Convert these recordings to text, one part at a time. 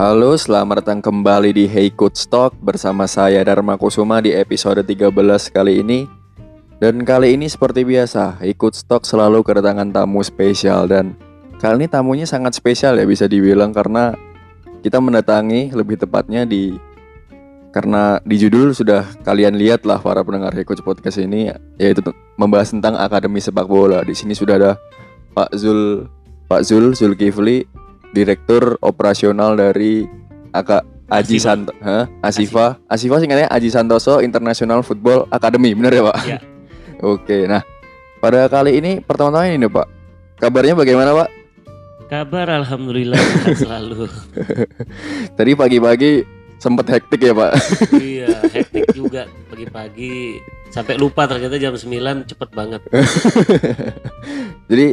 Halo, selamat datang kembali di Hey Coach Talk bersama saya Dharma Kusuma di episode 13 kali ini. Dan kali ini seperti biasa, Hey Coach Talk selalu kedatangan tamu spesial dan kali ini tamunya sangat spesial ya bisa dibilang karena kita mendatangi lebih tepatnya di karena di judul sudah kalian lihat lah para pendengar Hey Coach Podcast ini yaitu membahas tentang akademi sepak bola. Di sini sudah ada Pak Zul Pak Zul Zulkifli direktur operasional dari AK Aji. Santo, Hah? Asifa, Asifa singkatnya Aji Santoso International Football Academy, benar ya Pak? Iya. Oke, nah pada kali ini pertama-tama ini nih Pak, kabarnya bagaimana Pak? Kabar alhamdulillah sehat selalu. Tadi pagi-pagi sempat hektik ya Pak? iya, hektik juga pagi-pagi sampai lupa ternyata jam 9 cepet banget. Jadi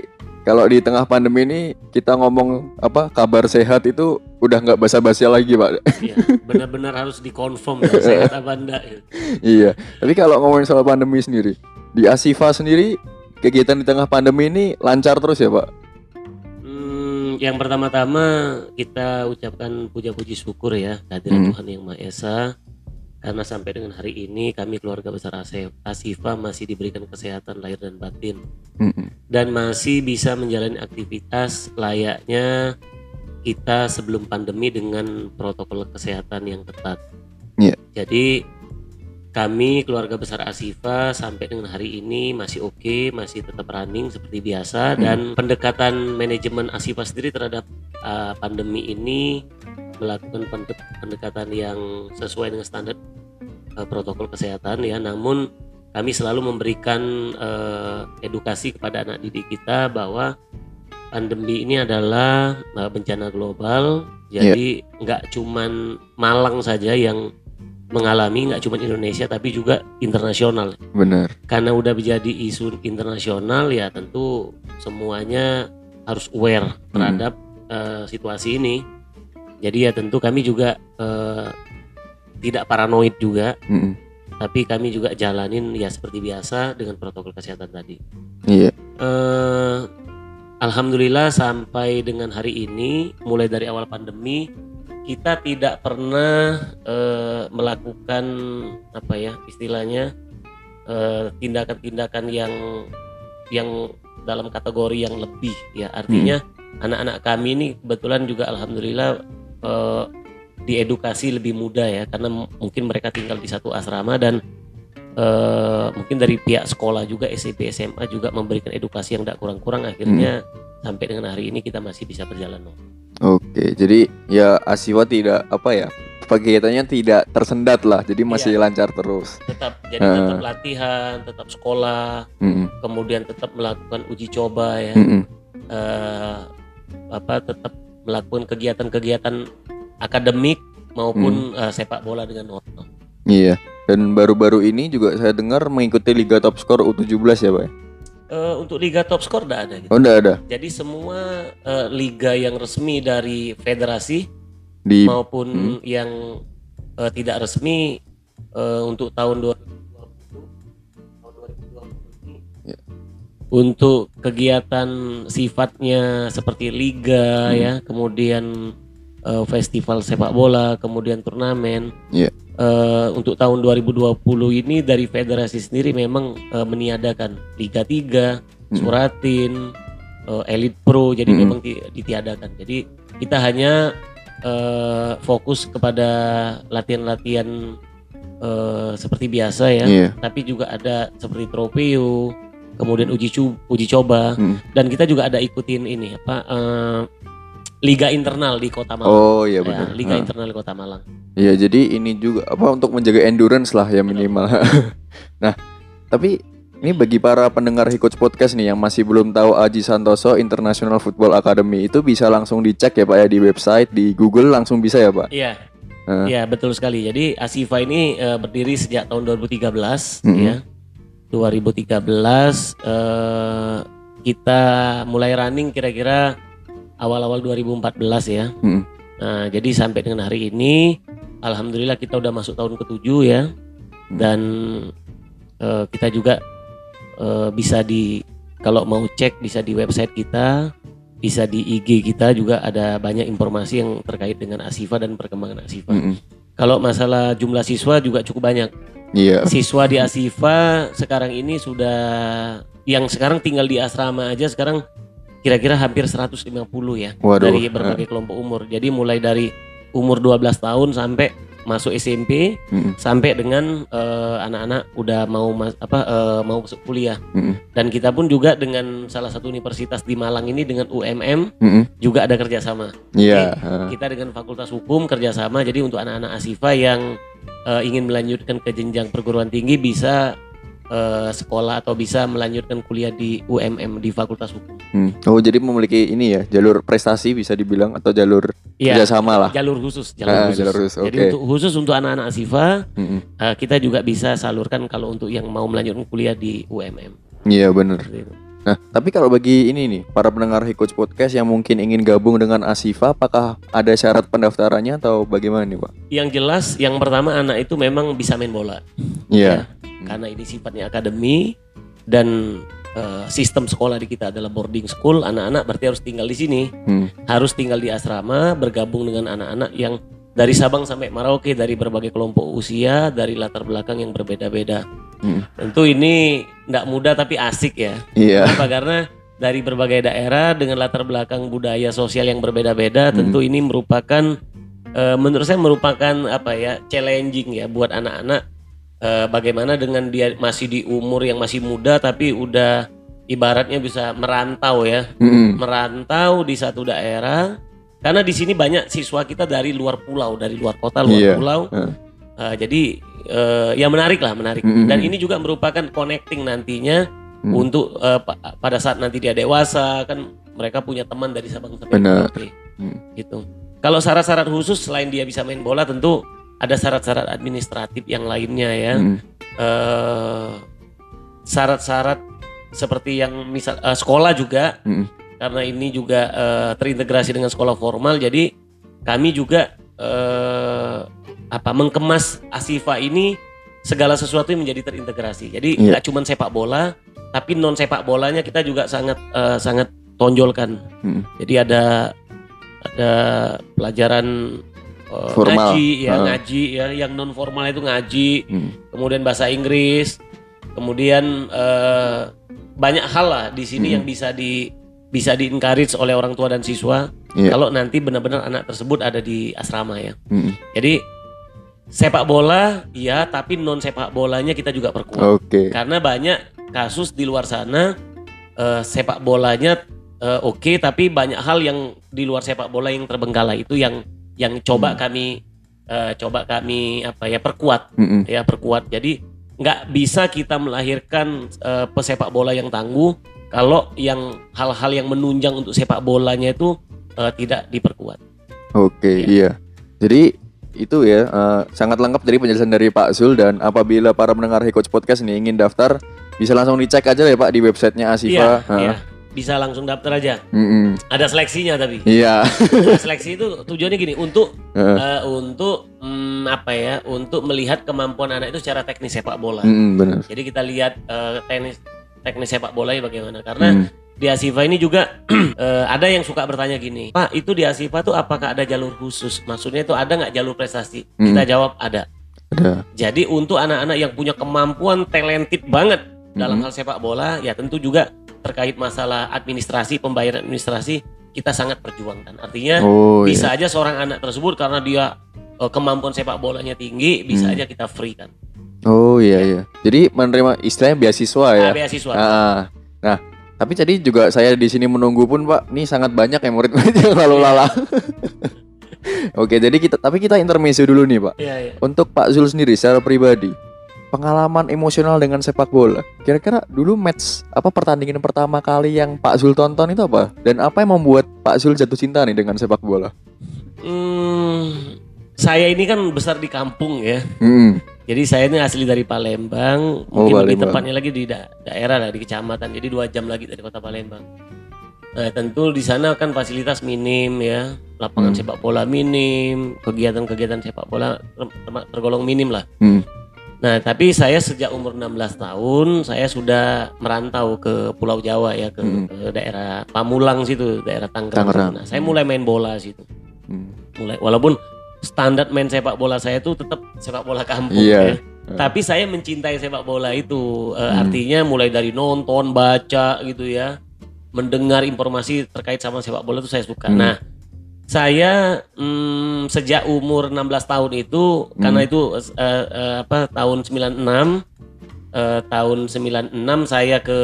kalau di tengah pandemi ini kita ngomong apa kabar sehat itu udah nggak basa-basi lagi Pak. Iya, benar-benar harus dikonfirm ya sehat apa enggak. ya. iya, tapi kalau ngomongin soal pandemi sendiri, di Asifa sendiri kegiatan di tengah pandemi ini lancar terus ya Pak? Hmm, yang pertama-tama kita ucapkan puja-puji syukur ya kehadiran Hmm. Tuhan Yang Maha Esa karena sampai dengan hari ini kami keluarga besar Asifa masih diberikan kesehatan lahir dan batin Mm-mm. dan masih bisa menjalani aktivitas layaknya kita sebelum pandemi dengan protokol kesehatan yang ketat. Iya. Jadi kami keluarga besar Asifa sampai dengan hari ini masih oke, masih tetap running seperti biasa dan pendekatan manajemen Asifa sendiri terhadap uh, pandemi ini melakukan pende- pendekatan yang sesuai dengan standar uh, protokol kesehatan ya. Namun kami selalu memberikan uh, edukasi kepada anak didik kita bahwa pandemi ini adalah uh, bencana global. Jadi nggak cuman Malang saja yang mengalami, nggak cuman Indonesia tapi juga internasional. Bener. Karena udah menjadi isu internasional ya tentu semuanya harus aware terhadap uh, situasi ini. Jadi ya tentu kami juga uh, tidak paranoid juga Mm-mm. tapi kami juga jalanin ya seperti biasa dengan protokol kesehatan tadi. Iya. Eh, Alhamdulillah sampai dengan hari ini, mulai dari awal pandemi kita tidak pernah eh, melakukan apa ya istilahnya eh, tindakan-tindakan yang yang dalam kategori yang lebih ya artinya anak-anak kami ini kebetulan juga alhamdulillah eh, diedukasi lebih mudah ya karena mungkin mereka tinggal di satu asrama dan eh, mungkin dari pihak sekolah juga SMP SMA juga memberikan edukasi yang tidak kurang-kurang akhirnya sampai dengan hari ini kita masih bisa berjalan. Oke, jadi ya Asifa tidak apa ya kegiatannya tidak tersendat lah, jadi masih Iya. lancar terus. tetap jadi Eh. tetap latihan tetap sekolah Mm-mm. kemudian tetap melakukan uji coba ya Mm-mm. Eh, apa tetap melakukan kegiatan-kegiatan akademik maupun eh, sepak bola dengan normal Iya. Dan baru-baru ini juga saya dengar mengikuti Liga Top Skor U17 ya, Pak? Eh, untuk liga top skor tidak ada gitu. Oh, enggak ada jadi semua eh, liga yang resmi dari federasi di maupun Hmm. yang eh, tidak resmi eh, untuk tahun 2020 untuk kegiatan sifatnya seperti liga Hmm. ya kemudian eh, festival sepak bola kemudian turnamen Ya. Eh, untuk tahun 2020 ini dari federasi sendiri memang eh, meniadakan Liga 3 Hmm. Suratin eh, Elite Pro jadi Hmm. memang ti- ditiadakan jadi kita hanya eh, fokus kepada latihan-latihan eh, seperti biasa ya Iya. tapi juga ada seperti tropeo kemudian uji cu- uji coba Hmm. dan kita juga ada ikutin ini apa eh, liga internal di Kota Malang Oh, iya Ya, benar. liga Nah, internal di Kota Malang Iya, jadi ini juga apa untuk menjaga endurance lah ya minimal. nah, tapi ini bagi para pendengar Hikots Podcast nih yang masih belum tahu Aji Santoso International Football Academy itu bisa langsung dicek ya Pak ya di website, di Google langsung bisa ya Pak. iya Hah? Iya betul sekali. Jadi Asifa ini eh, berdiri sejak tahun 2013 Mhm. ya. 2013 eh, kita mulai running kira-kira awal-awal 2014 ya. Mhm. Nah, jadi sampai dengan hari ini alhamdulillah kita udah masuk tahun ketujuh ya. Dan eh, kita juga eh, bisa di kalau mau cek bisa di website kita bisa di IG kita juga ada banyak informasi yang terkait dengan Asifa dan perkembangan Asifa. Mm-mm. Kalau masalah jumlah siswa juga cukup banyak. Iya. Siswa di Asifa sekarang ini sudah yang sekarang tinggal di asrama aja sekarang kira-kira hampir 150 ya Waduh, dari berbagai kelompok umur. Jadi mulai dari umur 12 tahun sampai masuk SMP Mm-mm. sampai dengan eh, anak-anak udah mau mas, apa eh, mau masuk kuliah. Mm-mm. Dan kita pun juga dengan salah satu universitas di Malang ini dengan UMM Mm-mm. juga ada kerjasama. Iya. Oke. ha. Kita dengan Fakultas Hukum kerjasama. Jadi untuk anak-anak Asifa yang eh, ingin melanjutkan ke jenjang perguruan tinggi bisa eh, sekolah atau bisa melanjutkan kuliah di UMM di Fakultas Hukum. Hmm. Oh jadi memiliki ini ya jalur prestasi bisa dibilang atau jalur Iya, kerjasama lah. jalur khusus, jalur Ah, khusus. jalur khusus, Jadi oke. untuk khusus untuk anak-anak Asifa Mm-mm. eh, kita juga bisa salurkan kalau untuk yang mau melanjutkan kuliah di UMM. Iya benar. Nah, tapi kalau bagi ini nih, para pendengar Hikots Podcast yang mungkin ingin gabung dengan Asifa, apakah ada syarat pendaftarannya atau bagaimana nih, Pak? Yang jelas yang pertama anak itu memang bisa main bola. Iya. Karena ini sifatnya akademi dan eh, sistem sekolah di kita adalah boarding school, anak-anak berarti harus tinggal di sini, Hmm. harus tinggal di asrama, bergabung dengan anak-anak yang dari Sabang sampai Merauke dari berbagai kelompok usia, dari latar belakang yang berbeda-beda. Hmm. Tentu ini tidak mudah tapi asik ya. Iya. Kenapa? Karena dari berbagai daerah dengan latar belakang budaya sosial yang berbeda-beda, tentu ini merupakan eh, menurut saya merupakan apa ya challenging ya buat anak-anak. Eh, bagaimana dengan dia masih di umur yang masih muda tapi udah ibaratnya bisa merantau ya, Mm-mm. merantau di satu daerah. Karena di sini banyak siswa kita dari luar pulau, dari luar kota, luar Iya. pulau. Heeh. Eh, jadi eh, ya menarik lah, menarik. Mm-mm. Dan ini juga merupakan connecting nantinya Hmm. untuk eh, pa- pada saat nanti dia dewasa kan mereka punya teman dari Sabang sampai. Merauke. Hmm. Gitu. Kalau syarat-syarat khusus selain dia bisa main bola tentu ada syarat-syarat administratif yang lainnya ya. Mm. Eh, syarat-syarat seperti yang misal eh, sekolah juga Mm. Karena ini juga eh, terintegrasi dengan sekolah formal jadi kami juga eh, apa mengkemas Asifa ini segala sesuatu yang menjadi terintegrasi jadi Iya. nggak cuma sepak bola tapi non sepak bolanya kita juga sangat eh, sangat tonjolkan Mm. jadi ada ada pelajaran eh, Formal. ngaji ya Ah. ngaji ya yang non formal itu ngaji Mm. kemudian bahasa Inggris, kemudian eh, banyak hal lah di sini Hmm. yang bisa di bisa di encourage oleh orang tua dan siswa Iya. kalau nanti benar-benar anak tersebut ada di asrama ya. Mm. Jadi sepak bola iya, tapi non sepak bolanya kita juga perkuat. Oke. Karena banyak kasus di luar sana eh, sepak bolanya eh, oke, tapi banyak hal yang di luar sepak bola yang terbengkalai itu yang yang coba Hmm. kami eh, coba kami apa ya perkuat Mm-mm. ya perkuat. Jadi nggak bisa kita melahirkan eh, pesepak bola yang tangguh kalau yang hal-hal yang menunjang untuk sepak bolanya itu eh, tidak diperkuat. Oke, iya. Jadi itu ya eh, sangat lengkap dari penjelasan dari Pak Zul dan apabila para pendengar Hikots Podcast nih ingin daftar bisa langsung dicek aja ya Pak di websitenya Asifa. Iya, iya. Bisa langsung daftar aja. Mm-mm. Ada seleksinya tapi. Iya. Nah, seleksi itu tujuannya gini untuk Heeh. eh, untuk mm, apa ya? Untuk melihat kemampuan anak itu secara teknis sepak bola. Mm-mm, benar. Jadi kita lihat eh, teknis teknis sepak bolanya bagaimana karena Mm. di Asifa ini juga eh, ada yang suka bertanya gini, Pak itu di Asifa tuh apakah ada jalur khusus? Maksudnya itu ada nggak jalur prestasi? Hmm. Kita jawab ada. Ada. Jadi untuk anak-anak yang punya kemampuan talented banget dalam Mhm. hal sepak bola, ya tentu juga terkait masalah administrasi, pembayaran administrasi kita sangat perjuangkan. Artinya Oh bisa iya. aja seorang anak tersebut karena dia eh, kemampuan sepak bolanya tinggi, bisa Hmm. aja kita free kan. Oh iya iya. Jadi menerima istilahnya beasiswa ya. Ah, beasiswa. Ah, Nah, tapi tadi juga saya di sini menunggu pun Pak, nih sangat banyak ya murid-murid yang lalu lalang. Oke, jadi kita tapi kita intermezzo dulu nih Pak. Iya, iya. Untuk Pak Zul sendiri secara pribadi, pengalaman emosional dengan sepak bola. Kira-kira dulu match apa pertandingan pertama kali yang Pak Zul tonton itu apa? Dan apa yang membuat Pak Zul jatuh cinta nih dengan sepak bola? Hmm, saya ini kan besar di kampung ya. Hmm. Jadi saya ini asli dari Palembang, Oh, mungkin lebih Palembang. tepatnya lagi di da- daerah lah di kecamatan. Jadi dua jam lagi dari kota Palembang. Nah, tentu di sana kan fasilitas minim ya, lapangan Hmm. sepak bola minim, kegiatan-kegiatan sepak bola ter- ter- tergolong minim lah. Hmm. Nah, tapi saya sejak umur 16 tahun saya sudah merantau ke Pulau Jawa ya ke, Hmm. ke daerah Pamulang situ, daerah Tangerang. Tangerang. Nah, saya mulai main bola situ. Hmm. Mulai walaupun standar main sepak bola saya itu tetap sepak bola kampung Iya. ya. Tapi saya mencintai sepak bola itu. Eh, Hmm. Artinya mulai dari nonton, baca gitu ya. Mendengar informasi terkait sama sepak bola itu saya suka. Hmm. Nah, saya mm, sejak umur 16 tahun itu Hmm. karena itu eh, eh, apa tahun 96 eh, tahun 96 saya ke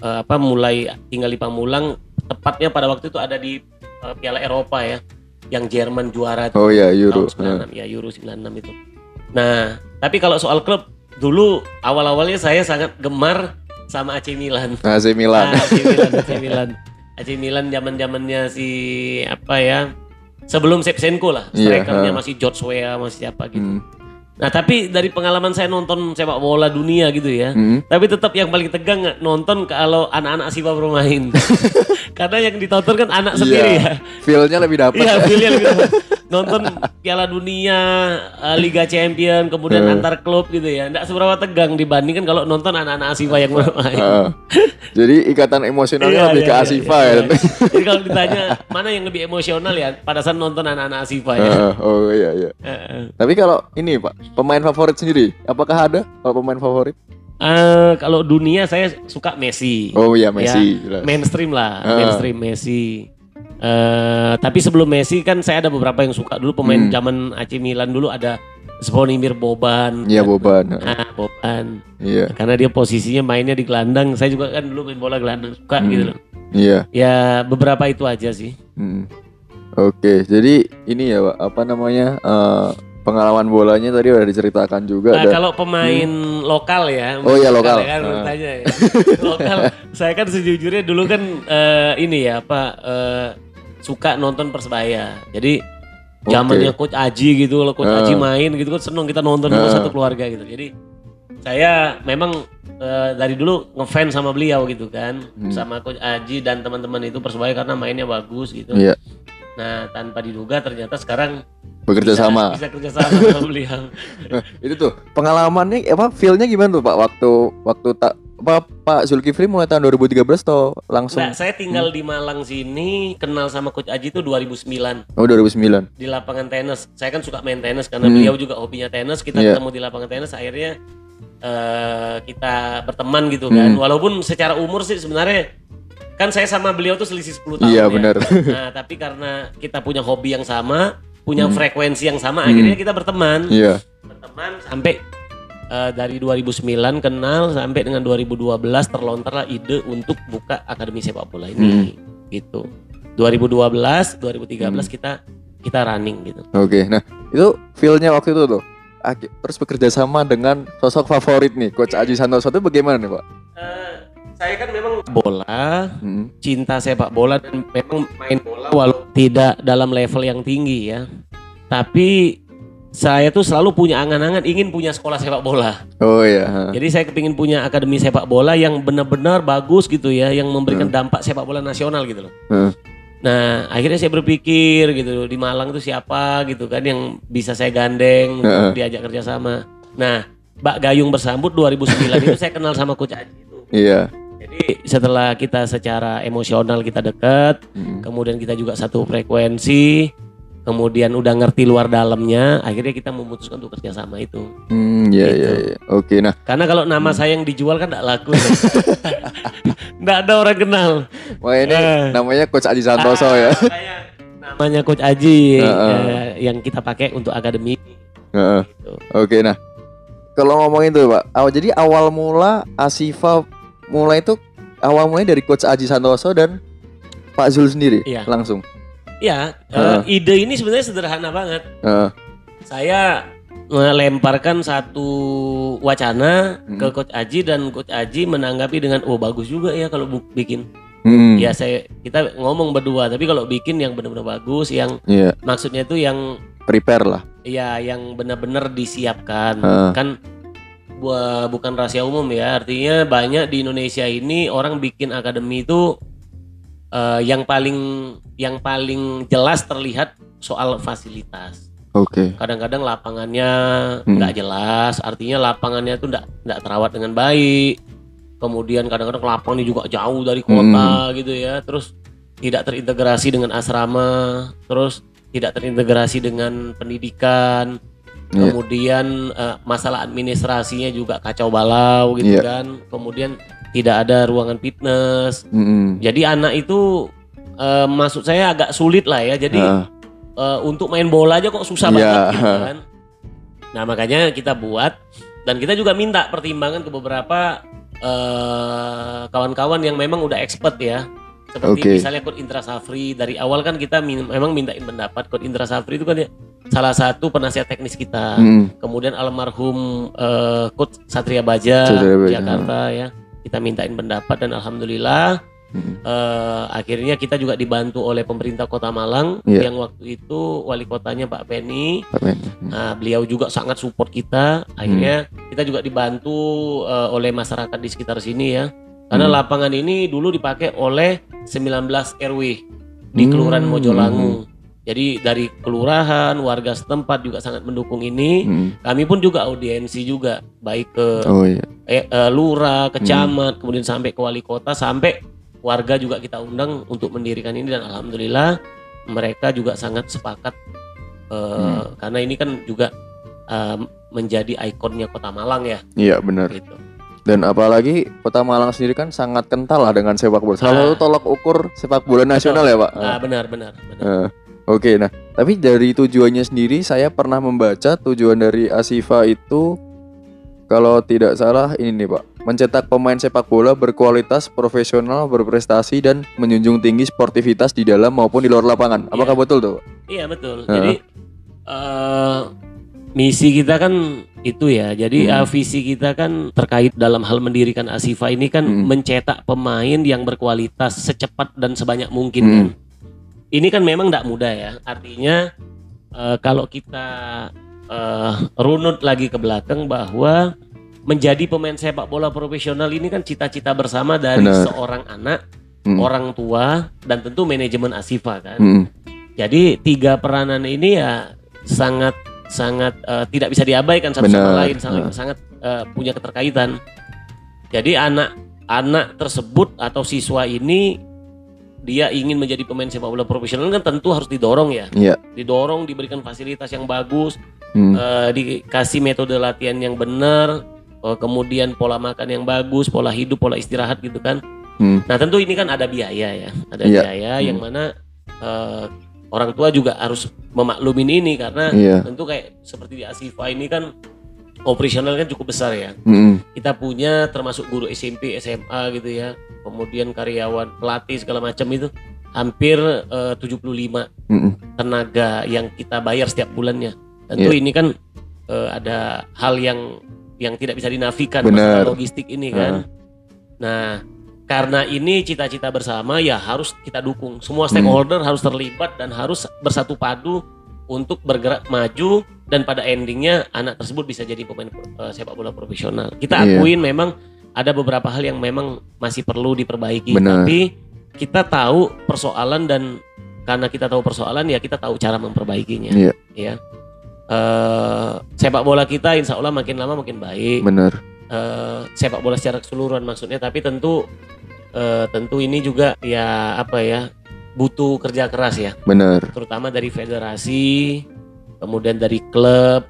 eh, apa mulai tinggal di Pamulang tepatnya pada waktu itu ada di eh, Piala Eropa ya yang Jerman juara Oh ya, Euro. tahun 96 ya Euro 96 itu. Nah, tapi kalau soal klub dulu awal-awalnya saya sangat gemar sama AC Milan. Nah, AC Milan. Ah, AC Milan, AC Milan. AC Milan zaman-zamannya si apa ya? Sebelum Shevchenko lah, Iya, strikernya ha. masih George Weah, masih siapa gitu. Hmm. Nah, tapi dari pengalaman saya nonton sepak bola dunia gitu ya. Hmm. Tapi tetap yang paling tegang nonton kalau anak-anak Asifa bermain. Karena yang ditonton kan anak sendiri Iya. ya. Feel-nya lebih dapat. Iya, pilih lebih dapat. nonton Piala Dunia, eh, Liga Champion, kemudian Eh. antar klub gitu ya. Enggak seberapa tegang dibandingkan kalau nonton anak-anak Asifa yang bermain. Heeh. Jadi ikatan emosionalnya Iya, lebih iya, ke iya, Asifa iya, ya. iya. Jadi kalau ditanya mana yang lebih emosional ya pada saat nonton anak-anak Asifa ya. Heeh. Oh iya iya. Eh, Tapi kalau ini Pak, pemain favorit sendiri, apakah ada kalau pemain favorit? eh, kalau dunia saya suka Messi. Oh iya Messi. jelas. mainstream lah, Ah. mainstream Messi. Eh, tapi sebelum Messi kan saya ada beberapa yang suka dulu pemain Hmm. zaman AC Milan dulu ada Zvonimir Boban. Iya Boban. heeh. Ah, Boban. Iya. Karena dia posisinya mainnya di gelandang. Saya juga kan dulu main bola gelandang suka Hmm. gitu loh. Iya. Ya beberapa itu aja sih. Hmm. Oke, jadi ini ya apa namanya? eh, pengalaman bolanya tadi udah diceritakan juga Nah, dan kalau pemain lokal ya. Oh iya, lokal. ya kan, Ah. bertanya ya. lokal. Saya kan sejujurnya dulu kan eh, ini ya apa eh, suka nonton persebaya. Jadi zamannya coach Aji gitu, kalau coach Ah. Aji main gitu kan seneng kita nonton Ah. satu keluarga gitu. Jadi saya memang eh, dari dulu ngefans sama beliau gitu kan, Hmm. sama coach Aji dan teman-teman itu persebaya karena mainnya bagus gitu. Iya. Nah tanpa diduga ternyata sekarang bekerja bisa, sama. bisa kerja sama sama beliau. Nah, itu tuh pengalamannya apa feel-nya gimana tuh Pak waktu waktu tak apa Pak Zulkifli mulai tahun 2013 atau langsung Nah, saya tinggal di Malang sini, kenal sama Coach Aji itu 2009 Oh 2009. di lapangan tenis. Saya kan suka main tenis karena Hmm. beliau juga hobinya tenis. Kita Iya. ketemu di lapangan tenis, akhirnya eh, kita berteman gitu kan. Hmm. Walaupun secara umur sih sebenarnya kan saya sama beliau tuh selisih 10 tahun Iya ya. benar. Nah, tapi karena kita punya hobi yang sama, punya Hmm. frekuensi yang sama, Hmm. akhirnya kita berteman. Iya. Berteman sampai eh, dari 2009 kenal sampai dengan 2012 terlontarlah ide untuk buka akademi sepak bola ini gitu 2012 2013 Hmm. kita kita running gitu Oke. Nah, itu feel-nya waktu itu tuh. Terus bekerja sama dengan sosok favorit nih Coach Aji Santoso itu bagaimana nih Pak? Eh, saya kan memang bola Hmm. cinta sepak bola dan memang main bola walau tidak dalam level yang tinggi ya tapi saya tuh selalu punya angan-angan ingin punya sekolah sepak bola Oh iya. Jadi saya kepingin punya akademi sepak bola yang benar-benar bagus gitu ya, yang memberikan dampak sepak bola nasional gitu loh. Hmm. Nah akhirnya saya berpikir gitu di Malang itu siapa gitu kan yang bisa saya gandeng untuk diajak kerjasama. Nah Mbak Gayung bersambut 2009 itu saya kenal sama Coach Aji itu. Iya. Jadi setelah kita secara emosional kita dekat, Hmm. kemudian kita juga satu frekuensi, kemudian udah ngerti luar dalamnya, akhirnya kita memutuskan untuk kerjasama itu. Hmm, iya Gitu. iya iya. Oke, nah, Karena kalau nama saya yang dijual kan tidak laku. Tidak ada orang kenal. wah ini Eh. namanya Coach Aji Santoso Ah, ya. namanya Coach Aji Heeh. eh, yang kita pakai untuk akademi. Heeh. Gitu. Oke, nah. Kalau ngomongin tuh, Pak. Awal jadi awal mula Asifa mulai itu awal mulanya dari Coach Aji Santoso dan Pak Zul sendiri Iya. langsung. Ya, eh, Heeh. ide ini sebenarnya sederhana banget. Heeh. Saya melemparkan satu wacana Hmm. ke Coach Aji dan Coach Aji menanggapi dengan oh bagus juga ya kalau bikin. Hmm. Ya saya kita ngomong berdua, tapi kalau bikin yang benar-benar bagus, yang Iya, maksudnya itu yang prepare lah. ya yang benar-benar disiapkan Heeh. kan bu- bukan rahasia umum ya artinya banyak di Indonesia ini orang bikin akademi itu eh, yang paling yang paling jelas terlihat soal fasilitas Oke. Kadang-kadang lapangannya Hmm. nggak jelas, artinya lapangannya tuh nggak nggak terawat dengan baik. Kemudian kadang-kadang lapangannya juga jauh dari kota gitu ya. Terus tidak terintegrasi dengan asrama, terus tidak terintegrasi dengan pendidikan. Iya. Kemudian eh, masalah administrasinya juga kacau balau gitu Iya. kan. Kemudian tidak ada ruangan fitness. Mm-mm. Jadi anak itu eh, maksud saya agak sulit lah ya. Jadi Ah, eh, untuk main bola aja kok susah Iya. banget gitu kan. Nah makanya kita buat dan kita juga minta pertimbangan ke beberapa kawan-kawan yang memang udah expert ya. Seperti Oke. misalnya Coach Indra Safri dari awal kan kita memang mintain pendapat Coach Indra Safri itu kan dia salah satu penasihat teknis kita. mm-mm. Kemudian almarhum eh, Coach Satria Baja, Satria Baja. Jakarta ya. Kita mintain pendapat dan alhamdulillah Mm-mm. eh, akhirnya kita juga dibantu oleh pemerintah Kota Malang Iya. yang waktu itu wali kotanya Pak Penny. Pak Men. Mm. Nah, beliau juga sangat support kita. Akhirnya kita juga dibantu eh, oleh masyarakat di sekitar sini ya. Karena Hmm. lapangan ini dulu dipakai oleh 19 RW di Hmm. Kelurahan Mojolangu. Jadi dari kelurahan, warga setempat juga sangat mendukung ini. Mm. Kami pun juga audiensi juga baik ke Oh iya. eh, eh, lurah, Hmm. kecamat, kemudian sampai ke wali kota, sampai warga juga kita undang untuk mendirikan ini dan alhamdulillah mereka juga sangat sepakat eh, Hmm. karena ini kan juga eh, menjadi ikonnya kota Malang ya Iya benar. gitu. Dan apalagi Kota Malang sendiri kan sangat kental lah dengan sepak bola. Salah Ah. satu tolok ukur sepak bola nasional ya, Pak. Ah benar benar benar. Eh, Oke, nah tapi dari tujuannya sendiri saya pernah membaca tujuan dari Asifa itu kalau tidak salah ini nih Pak, mencetak pemain sepak bola berkualitas, profesional, berprestasi dan menjunjung tinggi sportivitas di dalam maupun di luar lapangan. Apakah betul tuh? Iya betul. Ah. Jadi eh, misi kita kan itu ya. Jadi Hmm. eh, visi kita kan terkait dalam hal mendirikan Asifa ini kan Hmm. mencetak pemain yang berkualitas secepat dan sebanyak mungkin Hmm. kan. Ini kan memang tidak mudah ya. Artinya eh, kalau kita eh, runut lagi ke belakang bahwa menjadi pemain sepak bola profesional ini kan cita-cita bersama dari Benar. seorang anak, Hmm. orang tua dan tentu manajemen Asifa kan. Mm-mm. Jadi tiga peranan ini ya sangat sangat eh, tidak bisa diabaikan satu sama Benar. lain sangat Ah. sangat eh, punya keterkaitan. Jadi anak anak tersebut atau siswa ini dia ingin menjadi pemain sepak bola profesional kan tentu harus didorong ya, Iya. didorong diberikan fasilitas yang bagus, Hmm. eh, dikasih metode latihan yang benar, eh, kemudian pola makan yang bagus, pola hidup, pola istirahat gitu kan. Hmm. Nah tentu ini kan ada biaya ya, ada Iya. biaya Hmm. yang mana eh, orang tua juga harus memaklumin ini karena Iya. tentu kayak seperti di Asifa ini kan operasional kan cukup besar ya. Mm-mm. Kita punya termasuk guru SMP, SMA gitu ya, kemudian karyawan, pelatih segala macam itu hampir eh, 75 Mm-mm. tenaga yang kita bayar setiap bulannya. Tentu Iya. ini kan eh, ada hal yang yang tidak bisa dinafikan Benar. masalah logistik ini kan. Nah, karena ini cita-cita bersama ya harus kita dukung. Semua Hmm. stakeholder harus terlibat dan harus bersatu padu untuk bergerak maju dan pada endingnya anak tersebut bisa jadi pemain eh, sepak bola profesional. Kita Iya. akuin memang ada beberapa hal yang memang masih perlu diperbaiki, Benar. tapi kita tahu persoalan dan karena kita tahu persoalan ya kita tahu cara memperbaikinya. Iya. Ya. Eh, sepak bola kita insya Allah makin lama makin baik Benar. Eh, sepak bola secara keseluruhan maksudnya tapi tentu eh, tentu ini juga ya apa ya butuh kerja keras ya Benar. terutama dari federasi kemudian dari klub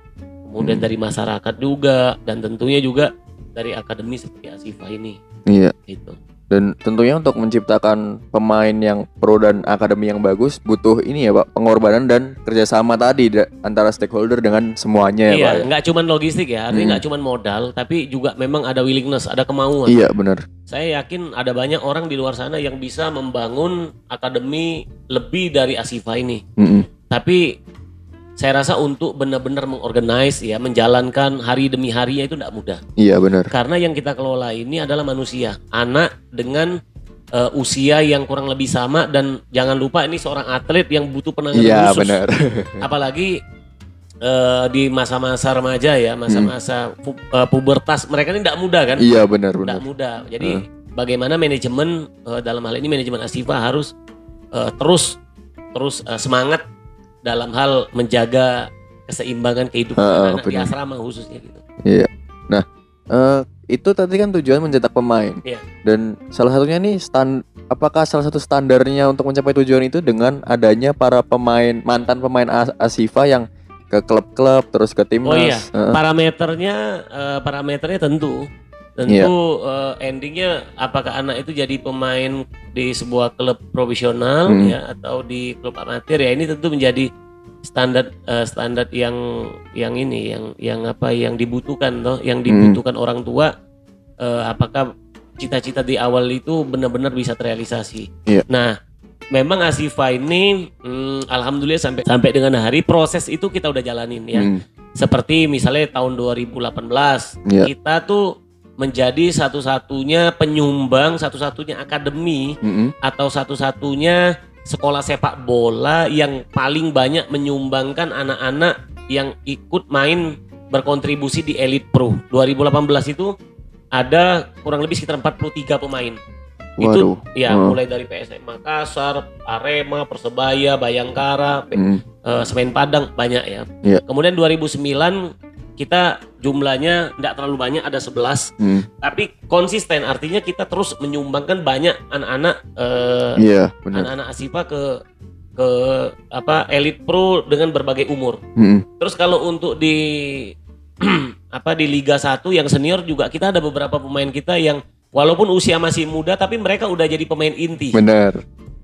kemudian Hmm. dari masyarakat juga dan tentunya juga dari akademi seperti Asifa ini Iya. gitu Dan tentunya untuk menciptakan pemain yang pro dan akademi yang bagus butuh ini ya Pak pengorbanan dan kerjasama tadi da- antara stakeholder dengan semuanya ya Pak. iya ya? nggak cuman logistik ya artinya Hmm. nggak cuman modal tapi juga memang ada willingness ada kemauan Iya benar. saya yakin ada banyak orang di luar sana yang bisa membangun akademi lebih dari Asifa ini Mm-mm. tapi saya rasa untuk benar-benar mengorganize ya menjalankan hari demi harinya itu tidak mudah Iya benar. karena yang kita kelola ini adalah manusia anak dengan eh, usia yang kurang lebih sama dan jangan lupa ini seorang atlet yang butuh penanganan Iya khusus benar. apalagi eh, di masa-masa remaja ya masa-masa pu- eh, pubertas mereka ini tidak mudah kan Iya benar tidak benar. mudah. Jadi bagaimana manajemen eh, dalam hal ini manajemen Asifa harus eh, terus terus eh, semangat dalam hal menjaga keseimbangan kehidupan Ah, anak di asrama khususnya gitu. Iya. Nah, eh, itu tadi kan tujuan mencetak pemain. Iya. Dan salah satunya nih stand apakah salah satu standarnya untuk mencapai tujuan itu dengan adanya para pemain mantan pemain As- Asifa yang ke klub-klub terus ke timnas. Oh iya, Heeh. parameternya eh, parameternya tentu tentu Iya. eh, endingnya apakah anak itu jadi pemain di sebuah klub profesional Hmm. ya atau di klub amatir ya ini tentu menjadi standar eh, standar yang yang ini yang yang apa yang dibutuhkan toh yang Hmm. dibutuhkan orang tua eh, apakah cita-cita di awal itu benar-benar bisa terrealisasi. Iya. Nah, memang Asifa ini hmm, alhamdulillah sampai sampai dengan hari proses itu kita udah jalanin ya Hmm, seperti misalnya tahun 2018 Iya. kita tuh menjadi satu-satunya penyumbang satu-satunya akademi mm-mm. atau satu-satunya sekolah sepak bola yang paling banyak menyumbangkan anak-anak yang ikut main berkontribusi di Elite Pro 2018 itu ada kurang lebih sekitar 43 pemain Waduh. itu ya Hmm. mulai dari PSM Makassar, Arema, Persebaya, Bayangkara, P- Mm, eh, Semen Padang banyak ya. Iya. Kemudian 2009 kita jumlahnya tidak terlalu banyak ada 11 mm. tapi konsisten artinya kita terus menyumbangkan banyak anak-anak eh, Iya, benar. anak-anak Asifa ke ke apa Elite Pro dengan berbagai umur. Mm-mm. Terus kalau untuk di apa di Liga 1 yang senior juga kita ada beberapa pemain kita yang walaupun usia masih muda tapi mereka udah jadi pemain inti Benar.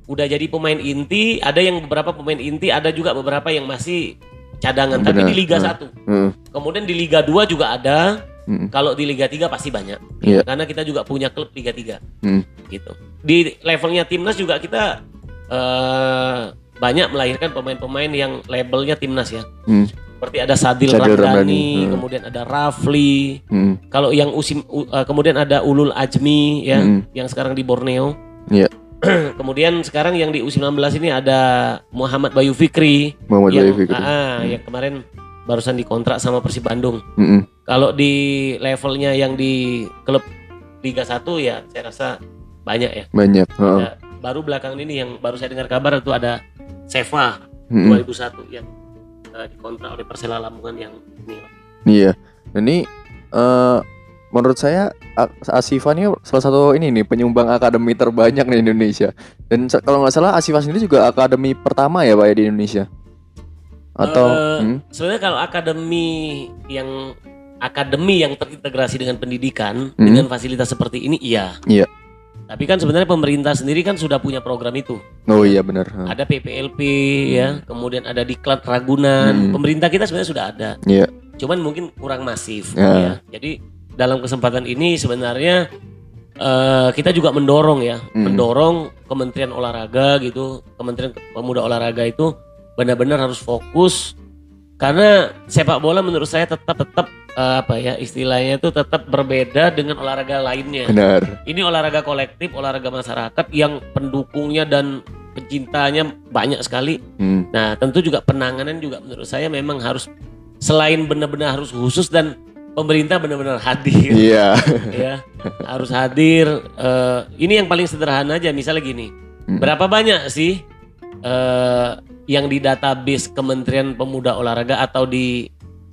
udah jadi pemain inti, ada yang beberapa pemain inti, ada juga beberapa yang masih cadangan tapi Benar, di Liga benar. 1. Mm, Kemudian di Liga 2 juga ada. mm, Kalau di Liga 3 pasti banyak. Iya. Karena kita juga punya klub Liga 3 mm. gitu. Di levelnya timnas juga kita eh, banyak melahirkan pemain-pemain yang labelnya timnas ya. Mm. Seperti ada Sadil, Sadil Ramdhani, Ramdhani, hmm. kemudian ada Rafli. Mm. Kalau yang usim u- eh, kemudian ada Ulul Ajmi ya, Mm. yang sekarang di Borneo. Iya. kemudian sekarang yang di U19 ini ada Muhammad Bayu Fikri Muhammad yang Bayu Fikri. ah, ah, yang kemarin barusan dikontrak sama Persib Bandung. Mm-mm. Kalau di levelnya yang di klub Liga 1 ya saya rasa banyak ya. Banyak. heeh. Ya, baru belakangan ini yang baru saya dengar kabar itu ada Seva Mm-mm. 2001 yang eh, dikontrak oleh Persela Lamongan yang ini. Iya. Ini eh menurut saya Asifa ini salah satu ini nih penyumbang akademi terbanyak di Indonesia. Dan kalau nggak salah Asifa sendiri juga akademi pertama ya pak ya di Indonesia. Atau Eh, hmm? Sebenarnya kalau akademi yang akademi yang terintegrasi dengan pendidikan Hmm. dengan fasilitas seperti ini iya. Iya. Tapi kan sebenarnya pemerintah sendiri kan sudah punya program itu. oh iya benar. Heeh. Ada PPLP ya, kemudian ada Diklat Ragunan. Hmm. Pemerintah kita sebenarnya sudah ada. Iya. Cuman mungkin kurang masif Ya. ya. Jadi dalam kesempatan ini sebenarnya eh, kita juga mendorong ya, Hmm. mendorong Kementerian Olahraga gitu, Kementerian Pemuda Olahraga itu benar-benar harus fokus karena sepak bola menurut saya tetap tetap eh, apa ya istilahnya itu tetap berbeda dengan olahraga lainnya. Benar. Ini olahraga kolektif, olahraga masyarakat yang pendukungnya dan pecintanya banyak sekali. Hmm. Nah, tentu juga penanganan juga menurut saya memang harus selain benar-benar harus khusus dan pemerintah benar-benar hadir Iya. ya. Harus hadir. Eh, ini yang paling sederhana aja misalnya gini. Hmm. Berapa banyak sih eh, yang di database Kementerian Pemuda Olahraga atau di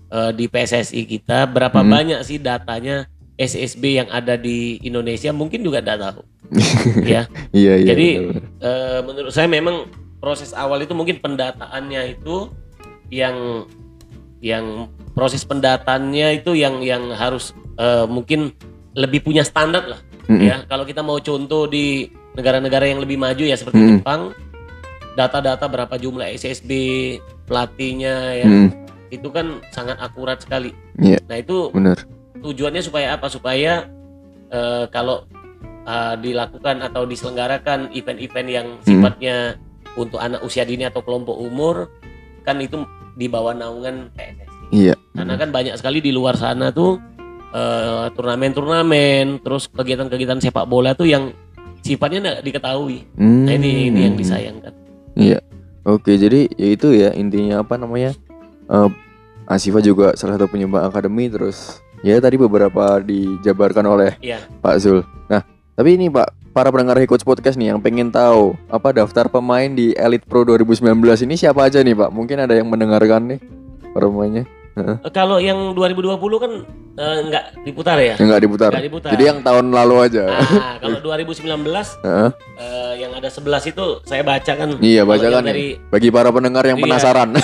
eh, di PSSI kita berapa Hmm. banyak sih datanya SSB yang ada di Indonesia mungkin juga tidak tahu ya. Iya iya. Jadi benar, benar. eh, menurut saya memang proses awal itu mungkin pendataannya itu yang yang proses pendataannya itu yang yang harus eh, mungkin lebih punya standar lah Mm-mm. ya. Kalau kita mau contoh di negara-negara yang lebih maju ya seperti Mm. Jepang, data-data berapa jumlah SSB pelatihnya ya Mm, itu kan sangat akurat sekali. Iya. Nah itu benar. tujuannya supaya apa? Supaya eh, kalau eh, dilakukan atau diselenggarakan event-event yang Hmm. sifatnya untuk anak usia dini atau kelompok umur kan itu di bawah naungan PSSI. Iya. Karena kan banyak sekali di luar sana tuh eh, turnamen-turnamen, terus kegiatan-kegiatan sepak bola tuh yang sifatnya nggak diketahui. Hmm. Nah ini ini yang disayangkan. Iya. Oke, jadi ya itu ya intinya apa namanya? Eh Asifa juga salah satu penyumbang akademi terus ya tadi beberapa dijabarkan oleh Iya. Pak Zul. Nah, tapi ini Pak, para pendengar Coach Podcast nih yang pengen tahu apa daftar pemain di Elite Pro 2019 ini siapa aja nih Pak? Mungkin ada yang mendengarkan nih. pemainnya? Eh, Kalau yang 2020 kan nggak diputar ya? Nggak diputar. Nggak diputar. Jadi yang tahun lalu aja. Nah, kalau 2019 Heeh. eh, yang ada 11 itu saya baca kan. Iya, Kalau bacakan yang dari Bagi para pendengar yang Iya. penasaran.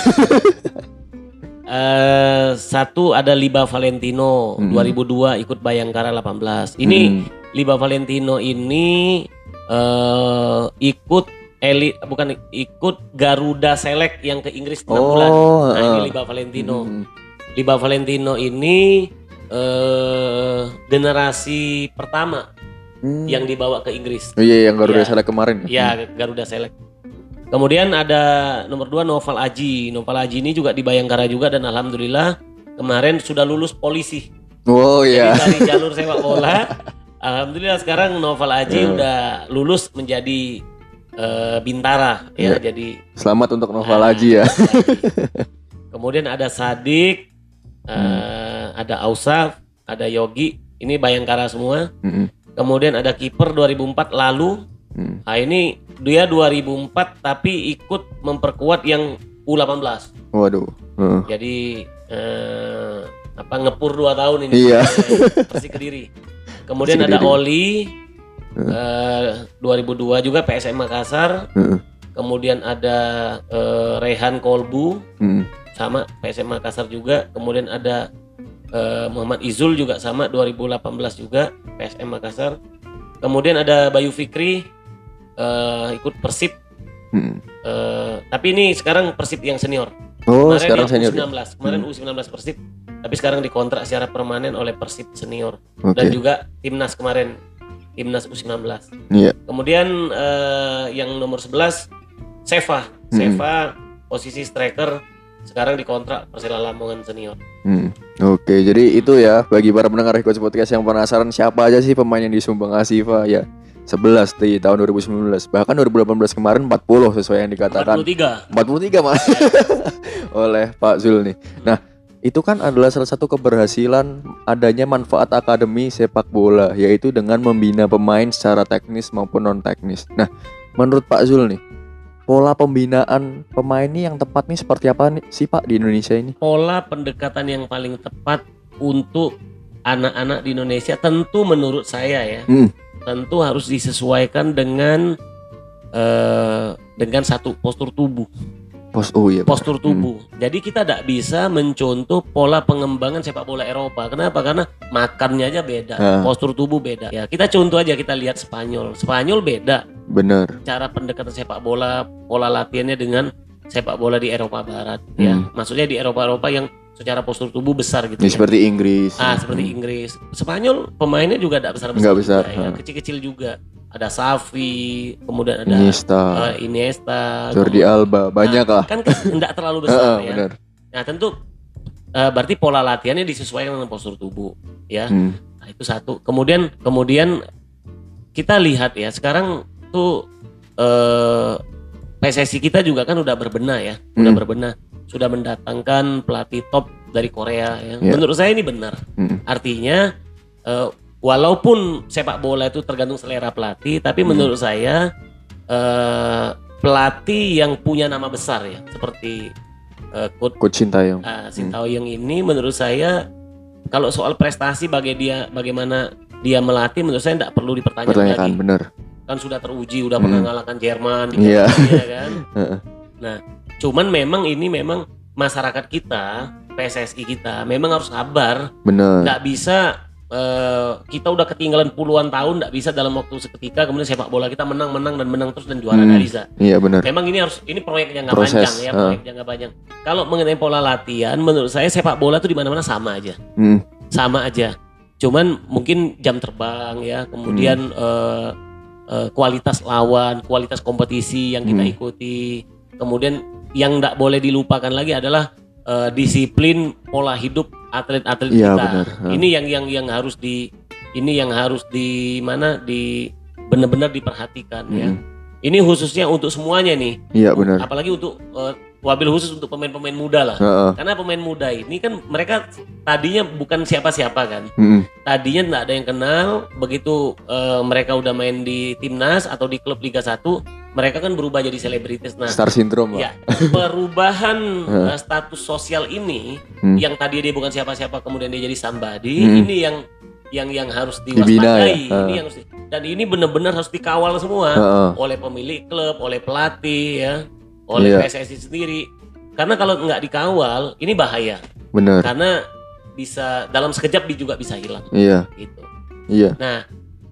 eh, satu ada Liba Valentino Hmm. 2002 ikut Bayangkara 18. Ini Hmm. Liba Valentino ini eh, ikut elit bukan ikut Garuda Select yang ke Inggris 6 bulan. Oh, Nah, ini heeh. Liba Valentino. Hmm. Liba Valentino ini eh generasi pertama Hmm. yang dibawa ke Inggris. Oh iya yang Garuda Iya. Select kemarin. Ya, Garuda Select. Kemudian ada nomor dua Noval Aji. Noval Aji ini juga di Bayangkara juga dan alhamdulillah kemarin sudah lulus polisi. Oh iya. Jadi dari jalur sepak bola, alhamdulillah sekarang Noval Aji Hmm. udah lulus menjadi eh, bintara ya. Iya. Jadi Selamat untuk Noval Ah, Haji ya. Kemudian ada Sadik, eh, ada Ausaf, ada Yogi. Ini Bayangkara semua. Mm-mm. Kemudian ada kiper 2004 lalu. Hmm. Nah ini dia 2004 tapi ikut memperkuat yang U18. Waduh. Heeh. Jadi eh, apa ngepur 2 tahun ini. Iya. Persik Kediri. Kemudian Persik ada Kediri. Oli eh, 2002 juga PSM Makassar. Heeh. Kemudian ada eh, Rehan Kolbu Hmm. Sama PSM Makassar juga. Kemudian ada eh, Muhammad Izul juga sama 2018 juga PSM Makassar. Kemudian ada Bayu Fikri eh, ikut Persib. Hmm. eh, tapi ini sekarang Persib yang senior. Oh Kemarin sekarang senior. ya? U19. Kemarin U19 Persib. Tapi sekarang dikontrak secara permanen oleh Persib senior Oke. dan juga timnas kemarin timnas U19. Iya. Kemudian eh, yang nomor 11 Seva. Hmm. Seva posisi striker sekarang dikontrak Persela Lamongan senior. Hmm. Oke, jadi itu ya bagi para pendengar Coach Podcast yang penasaran siapa aja sih pemain yang disumbang Asifa ya. 11 di tahun 2019 bahkan 2018 kemarin 40 sesuai yang dikatakan 43. 43 mas oleh Pak Zul nih. Nah itu kan adalah salah satu keberhasilan adanya manfaat akademi sepak bola yaitu dengan membina pemain secara teknis maupun non teknis. Nah menurut Pak Zul nih pola pembinaan pemain ini yang tepat nih seperti apa nih sih Pak di Indonesia ini? Pola pendekatan yang paling tepat untuk anak-anak di Indonesia tentu menurut saya ya. Hmm. Tentu harus disesuaikan dengan eh, dengan satu postur tubuh. Pos oh iya. postur tubuh. Jadi kita tidak bisa mencontoh pola pengembangan sepak bola Eropa. Kenapa? Karena makannya aja beda, Ah. postur tubuh beda. Ya kita contoh aja kita lihat Spanyol. Spanyol beda Bener. cara pendekatan sepak bola, pola latihannya dengan sepak bola di Eropa Barat. Ya, Hmm. maksudnya di Eropa-Eropa yang secara postur tubuh besar gitu. Ini ya. seperti Inggris. Ah seperti Inggris, Spanyol pemainnya juga tidak besar besar, ya. kecil-kecil juga. Ada Safi, kemudian ada Iniesta, eh, Iniesta, Jordi Alba, banyak lah. kan tidak terlalu besar ya. bener. Nah tentu eh, berarti pola latihannya disesuaikan dengan postur tubuh, ya. Hmm. Nah, itu satu. Kemudian kemudian kita lihat ya sekarang tuh eh, PSSI kita juga kan udah berbenah ya, udah Hmm. berbenah, sudah mendatangkan pelatih top dari Korea. Ya. Ya. Menurut saya ini benar. Hmm. Artinya eh, walaupun sepak bola itu tergantung selera pelatih, tapi Hmm. menurut saya eh, pelatih yang punya nama besar ya, seperti eh, Coach Coach Sintayong. uh, Sintayong ini menurut saya kalau soal prestasi bagi dia bagaimana dia melatih menurut saya tidak perlu dipertanyakan Pertanyakan kan sudah teruji udah pernah Hmm. ngalahkan Jerman di Iya. Piala Dunia, kan nah cuman memang ini memang masyarakat kita PSSI kita memang harus sabar Bener. nggak bisa eh, kita udah ketinggalan puluhan tahun nggak bisa dalam waktu seketika kemudian sepak bola kita menang menang dan menang terus dan juara Hmm. nggak bisa Iya bener. Memang ini harus ini proyek jangka Proses, panjang ya, proyek jangka panjang. Kalau mengenai pola latihan, menurut saya sepak bola tuh di mana-mana sama aja, Hmm. sama aja. Cuman mungkin jam terbang ya, kemudian eh, eh, kualitas lawan, kualitas kompetisi yang kita Hmm. ikuti, kemudian yang tidak boleh dilupakan lagi adalah eh, disiplin pola hidup atlet-atlet Iya, kita. benar. Ini yang yang yang harus di ini yang harus di mana di benar-benar diperhatikan ya. Hmm. Ini khususnya untuk semuanya nih. Iya bener. Apalagi untuk eh, wabil khusus untuk pemain-pemain muda lah. Heeh. Karena pemain muda ini kan mereka tadinya bukan siapa-siapa kan. Hmm. Tadinya nggak ada yang kenal. Begitu eh, mereka udah main di timnas atau di klub Liga 1, mereka kan berubah jadi selebritis. Nah, Star syndrome, ya perubahan eh, status sosial ini Hmm. yang tadi dia bukan siapa-siapa kemudian dia jadi somebody, Hmm. ini yang yang yang harus ya? diwaspadai. Ini Ah. yang harus di- dan ini benar-benar harus dikawal semua Heeh. oleh pemilik klub, oleh pelatih ya, oleh Iya. PSSI sendiri. Karena kalau nggak dikawal, ini bahaya. Bener. Karena bisa dalam sekejap dia juga bisa hilang Iya, gitu. iya. Nah,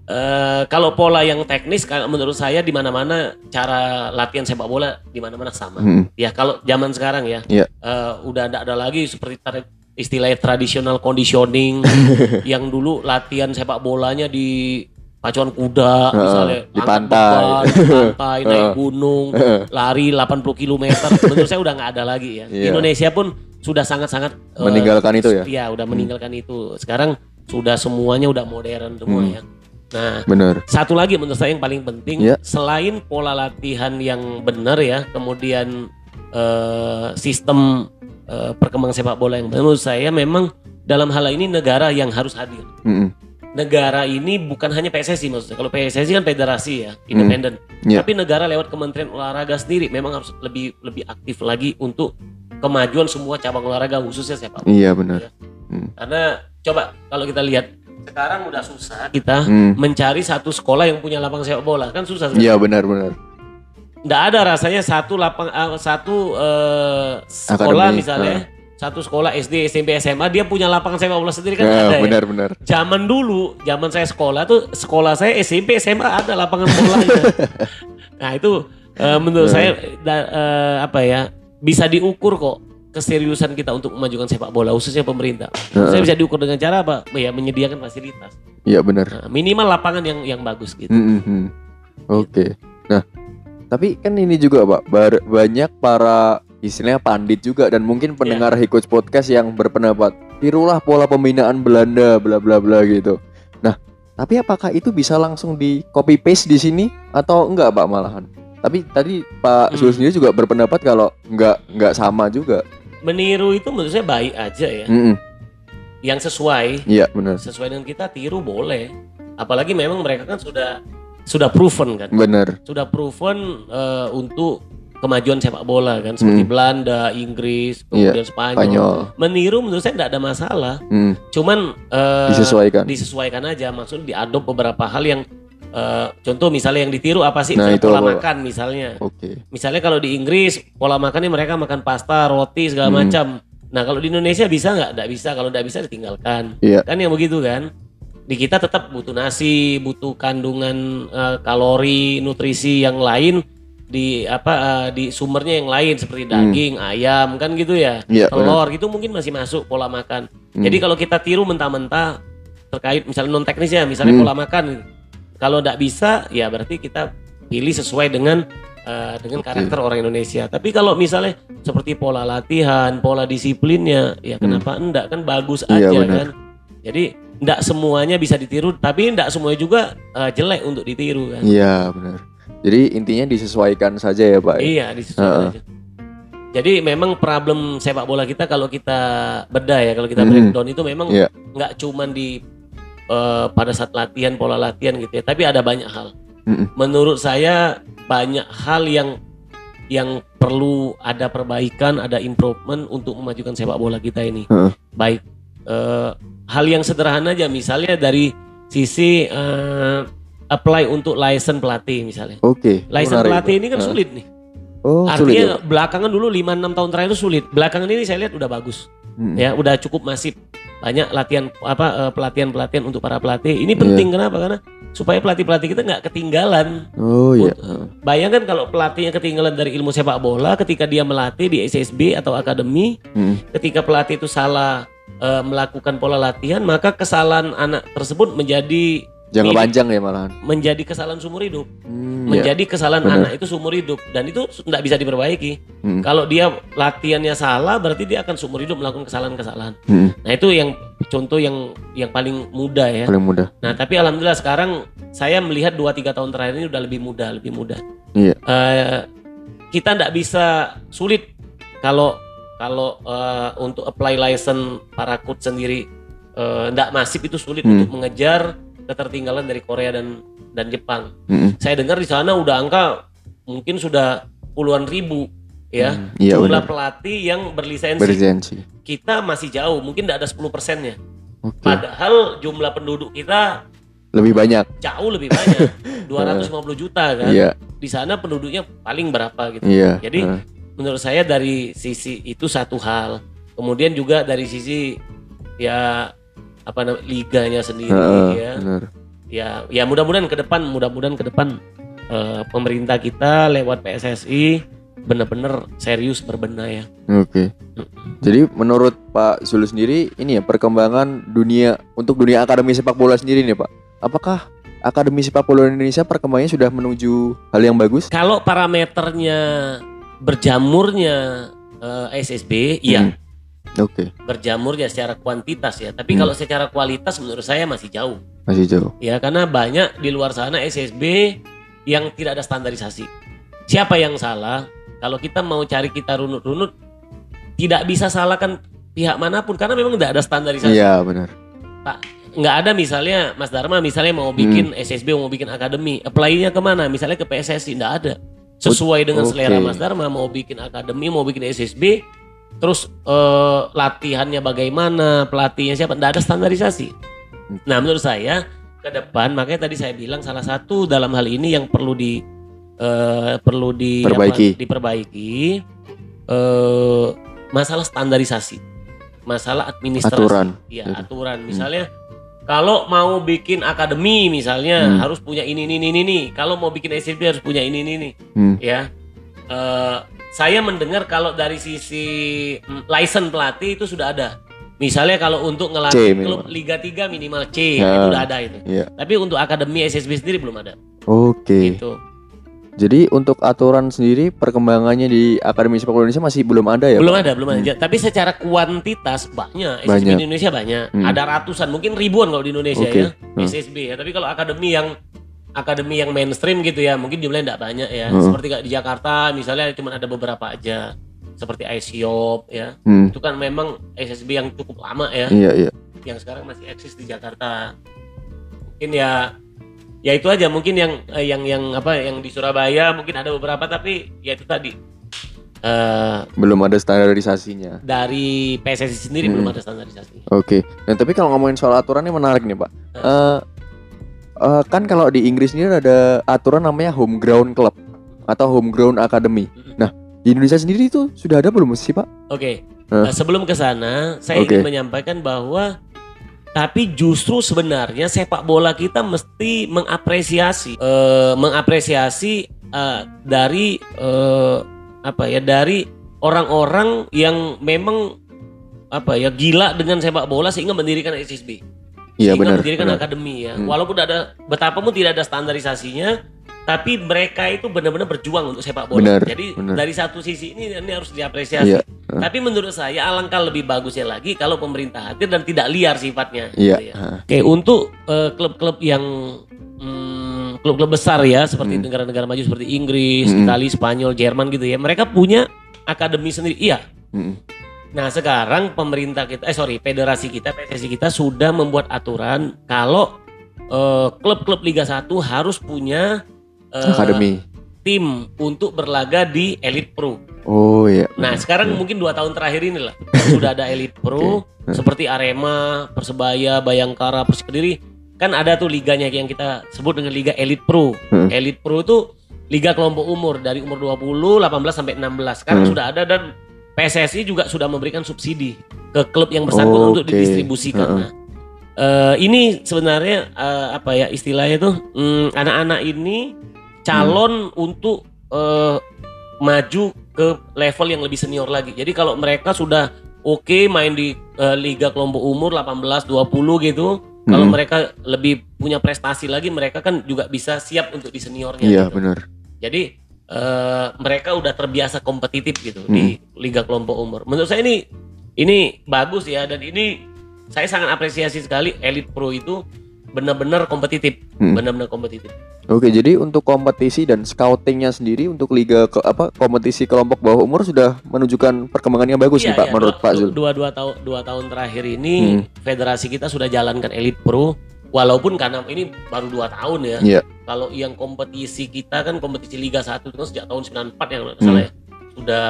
eh, kalau pola yang teknis kalau menurut saya di mana-mana cara latihan sepak bola di mana-mana sama. Mm-mm. Ya kalau zaman sekarang ya, Iya. eh, udah tidak ada lagi seperti tar- istilah tradisional conditioning yang dulu latihan sepak bolanya di pacuan kuda Heeh, misalnya di pantai. beban, di pantai naik gunung lari 80 km menurut saya udah nggak ada lagi ya di Iya. Indonesia pun sudah sangat-sangat eh, Meninggalkan itu ya? Iya, udah meninggalkan itu. Sekarang sudah semuanya udah modern semua Hmm. ya. Nah, Bener. satu lagi menurut saya yang paling penting Iya. selain pola latihan yang benar ya, kemudian eh, sistem eh, perkembangan sepak bola yang benar, menurut saya memang dalam hal ini negara yang harus hadir. Mm-mm. Negara ini bukan hanya PSSI maksudnya. Kalau PSSI kan federasi ya, independen. Iya. Tapi negara lewat Kementerian Olahraga sendiri memang harus lebih lebih aktif lagi untuk kemajuan semua cabang olahraga khususnya sepak bola. Iya bener. Karena coba kalau kita lihat sekarang udah susah kita Hmm. mencari satu sekolah yang punya lapangan sepak bola kan susah sekali. Iya benar benar. Nggak ada rasanya satu lapang eh, satu eh, sekolah Akademi, misalnya satu sekolah SD SMP SMA dia punya lapangan sepak bola sendiri kan Ya, ada ya. benar benar. Zaman dulu, zaman saya sekolah tuh sekolah saya SMP SMA ada lapangan bolanya. nah itu eh, menurut Ya. saya da- eh, apa ya bisa diukur kok keseriusan kita untuk memajukan sepak bola khususnya pemerintah. Ya. Saya bisa diukur dengan cara apa? Ya menyediakan fasilitas. Iya benar. Nah, minimal lapangan yang yang bagus gitu. Mm-mm. Oke. Nah, tapi kan ini juga Pak, bar- banyak para istilahnya pandit juga dan mungkin pendengar Hikoch podcast yang berpendapat tirulah pola pembinaan Belanda bla bla bla gitu. Nah, tapi apakah itu bisa langsung di copy paste di sini atau enggak Pak malahan? Tapi tadi Pak Hmm. Sendiri juga berpendapat kalau enggak enggak sama juga. Meniru itu menurut saya baik aja ya. Mm-mm. Yang sesuai Iya benar. sesuai dengan kita tiru boleh. Apalagi memang mereka kan sudah sudah proven kan. Benar. sudah proven eh, untuk kemajuan sepak bola kan seperti Hmm. Belanda, Inggris, kemudian Spanyol. Spanyol. Meniru menurut saya tidak ada masalah. Mm, Cuman eh, disesuaikan. disesuaikan aja maksudnya diadop beberapa hal yang eh, contoh misalnya yang ditiru apa sih Nah, Misalnya itu pola apa? makan misalnya. Oke. Misalnya kalau di Inggris pola makannya mereka makan pasta, roti segala Hmm. macam. Nah, kalau di Indonesia bisa nggak? Tidak bisa. Kalau tidak bisa ditinggalkan. Iya. Kan yang begitu kan? Di kita tetap butuh nasi, butuh kandungan eh, kalori, nutrisi yang lain di apa eh, di sumbernya yang lain seperti daging, ayam kan gitu ya. Hmm. Iya. Telur gitu mungkin masih masuk pola makan. Hmm. Jadi kalau kita tiru mentah-mentah terkait misalnya non teknisnya, misalnya Hmm. pola makan. Kalau tidak bisa, ya berarti kita pilih sesuai dengan eh, dengan karakter orang Indonesia. Tapi kalau misalnya seperti pola latihan, pola disiplinnya, ya kenapa enggak kan bagus Hmm. Iya, aja benar. kan. Jadi enggak semuanya bisa ditiru, tapi enggak semuanya juga eh, jelek untuk ditiru kan. Iya benar. Jadi intinya disesuaikan saja ya Pak. ya? Iya, disesuaikan Heeh. aja. Jadi memang problem sepak bola kita kalau kita bedah ya, kalau kita Hmm. breakdown itu memang Iya. nggak cuman di eh, pada saat latihan pola latihan gitu ya, tapi ada banyak hal. Menurut saya banyak hal yang yang perlu ada perbaikan, ada improvement untuk memajukan sepak bola kita ini. Baik eh, hal yang sederhana aja, misalnya dari sisi eh, apply untuk license pelatih misalnya. Oke. License menarik, pelatih ini kan sulit nih. Oh, sulit Artinya ya, Pak? belakangan dulu 5-6 tahun terakhir itu sulit. Belakangan ini saya lihat udah bagus. Mm. Ya, udah cukup masif. Banyak latihan apa eh, pelatihan-pelatihan untuk para pelatih. Ini penting kenapa? Karena supaya pelatih-pelatih kita nggak ketinggalan. Oh iya. Ut- Bayangkan kalau pelatihnya ketinggalan dari ilmu sepak bola ketika dia melatih di SSB atau akademi, Mm. ketika pelatih itu salah eh, melakukan pola latihan, maka kesalahan anak tersebut menjadi Jangka Ini- panjang ya malahan. menjadi kesalahan seumur hidup. Hmm, ya. menjadi kesalahan benar. anak itu seumur hidup dan itu tidak bisa diperbaiki. Hmm. Kalau dia latihannya salah berarti dia akan seumur hidup melakukan kesalahan-kesalahan. Mm. Nah, itu yang contoh yang yang paling mudah ya. Paling mudah. Nah, tapi alhamdulillah sekarang saya melihat 2 3 tahun terakhir ini udah lebih mudah, lebih mudah. Iya. Eh, kita tidak bisa sulit kalau kalau eh, untuk apply license para coach sendiri tidak masif itu sulit Hmm. untuk mengejar ketertinggalan dari Korea dan dan Jepang Mm-mm. saya dengar di sana udah angka mungkin sudah puluhan ribu ya Hmm, iya jumlah benar. pelatih yang berlisensi. Berlisensi. Kita masih jauh, mungkin tidak ada 10 persennya. Oke. Padahal jumlah penduduk kita Lebih banyak. jauh lebih banyak, 250 juta kan. Iya, Di sana penduduknya paling berapa gitu. iya. Jadi Heeh. menurut saya dari sisi itu satu hal. Kemudian juga dari sisi ya apa namanya liganya sendiri Heeh, ya. benar. Ya ya mudah-mudahan ke depan mudah-mudahan ke depan eh, pemerintah kita lewat PSSI benar-benar serius berbenah ya. Oke. Jadi menurut Pak Zul sendiri ini ya perkembangan dunia untuk dunia akademi sepak bola sendiri nih Pak. Apakah akademi sepak bola Indonesia perkembangannya sudah menuju hal yang bagus? Kalau parameternya berjamurnya eh, SSB, iya Hmm. Oke, berjamurnya secara kuantitas ya. Tapi Hmm. kalau secara kualitas menurut saya masih jauh. masih jauh. Ya karena banyak di luar sana SSB yang tidak ada standarisasi. Siapa yang salah? Kalau kita mau cari kita runut-runut, tidak bisa salahkan pihak mana pun karena memang tidak ada standarisasi. Iya benar. Nggak ada misalnya Mas Dharma misalnya mau bikin SSB mau bikin akademi, apply-nya ke mana? Misalnya ke PSSI, nggak ada. Sesuai dengan Oke. selera Mas Dharma mau bikin akademi, mau bikin SSB, terus eh, latihannya bagaimana, pelatihnya siapa? Nggak ada standarisasi. Nah menurut saya ke depan makanya tadi saya bilang salah satu dalam hal ini yang perlu di eh, perlu di Perbaiki. apa, diperbaiki eh, masalah standarisasi, masalah administrasi, Aturan. ya aturan. Misalnya kalau mau bikin akademi misalnya Hmm. harus punya ini ini ini ini. Kalau mau bikin SCB harus punya ini ini ini. Hmm. Ya. Eh, saya mendengar kalau dari sisi mm, license pelatih itu sudah ada. Misalnya kalau untuk ngelatih klub Liga 3 minimal C Ya. itu udah ada itu. Iya. Tapi untuk akademi SSB sendiri belum ada. Oke. Gitu. Jadi untuk aturan sendiri perkembangannya di akademi sepak bola Indonesia masih belum ada ya? belum Pak? ada, belum ada. Tapi secara kuantitas banyak. SSB Banyak. di Indonesia banyak. Hmm. Ada ratusan, mungkin ribuan kalau di Indonesia Oke. ya. Hmm. SSB ya. Tapi kalau akademi yang akademi yang mainstream gitu ya, mungkin jumlahnya tidak banyak ya. Hmm. Seperti kayak di Jakarta misalnya cuma ada beberapa aja. Seperti ICOP ya. Hmm. Itu kan memang SSB yang cukup lama ya. Iya iya. yang sekarang masih eksis di Jakarta. Mungkin ya ya itu aja mungkin yang eh, yang yang apa yang di Surabaya mungkin ada beberapa tapi ya itu tadi eh Belum ada standarisasinya. dari PSSI sendiri Hmm. belum ada standarisasi. Oke. Dan tapi kalau ngomongin soal aturan ini menarik nih Pak. Eh, eh, kan kalau di Inggris ini ada aturan namanya home ground club atau home ground academy. Nah di Indonesia sendiri itu sudah ada belum sih Pak? Oke. Hah? Nah, sebelum ke sana saya Oke. ingin menyampaikan bahwa tapi justru sebenarnya sepak bola kita mesti mengapresiasi eh, mengapresiasi eh, dari eh, apa ya dari orang-orang yang memang apa ya gila dengan sepak bola sehingga mendirikan SSB. Iya sehingga benar. mendirikan benar. akademi ya. Hmm. Walaupun ada betapapun tidak ada standarisasinya, tapi mereka itu benar-benar berjuang untuk sepak bola. Benar, Jadi benar. dari satu sisi ini ini harus diapresiasi. Iya. Tapi menurut saya alangkah lebih bagusnya lagi kalau pemerintah hadir dan tidak liar sifatnya. Iya. gitu ya. ah, Oke, untuk eh, klub-klub yang hmm, klub-klub besar ya seperti Hmm. negara-negara maju seperti Inggris, Hmm. Italia, Spanyol, Jerman gitu ya. Mereka punya akademi sendiri. Iya. mm, Nah sekarang pemerintah kita, eh sorry, federasi kita, PSSI kita sudah membuat aturan kalau eh, klub-klub Liga 1 harus punya eh, Akademi. tim untuk berlaga di Elite Pro. Oh iya. Nah sekarang mungkin dua tahun terakhir ini lah sudah ada Elite Pro Oke. seperti Arema, Persebaya, Bayangkara, Persik Kediri kan ada tuh liganya yang kita sebut dengan Liga Elite Pro. Hmm. Elite Pro itu liga kelompok umur dari umur 20, 18 sampai 16. Sekarang Hmm. sudah ada dan PSSI juga sudah memberikan subsidi ke klub yang bersangkutan untuk Oke. didistribusikan. Heeh. Nah, eh, ini sebenarnya eh, apa ya istilahnya tuh mm, anak-anak ini calon untuk eh, maju ke level yang lebih senior lagi. Jadi kalau mereka sudah oke main di eh, liga kelompok umur 18 20 gitu, kalau Hmm. mereka lebih punya prestasi lagi mereka kan juga bisa siap untuk di seniornya. Iya gitu. benar. Jadi eh, mereka udah terbiasa kompetitif gitu di Hmm. liga kelompok umur. Menurut saya ini ini bagus ya dan ini saya sangat apresiasi sekali Elite Pro itu benar-benar kompetitif, Hmm. benar-benar kompetitif. Oke, jadi untuk kompetisi dan scoutingnya sendiri untuk liga ke, apa kompetisi kelompok bawah umur sudah menunjukkan perkembangan yang bagus nih Iya, Pak iya, menurut dua, Pak Zul. Dua, dua tahun dua tahun terakhir ini Hmm. federasi kita sudah jalankan Elite Pro walaupun karena ini baru dua tahun ya. Iya. Kalau yang kompetisi kita kan kompetisi Liga 1 itu kan sejak tahun 94 ya kalau nggak Hmm. salah ya. Sudah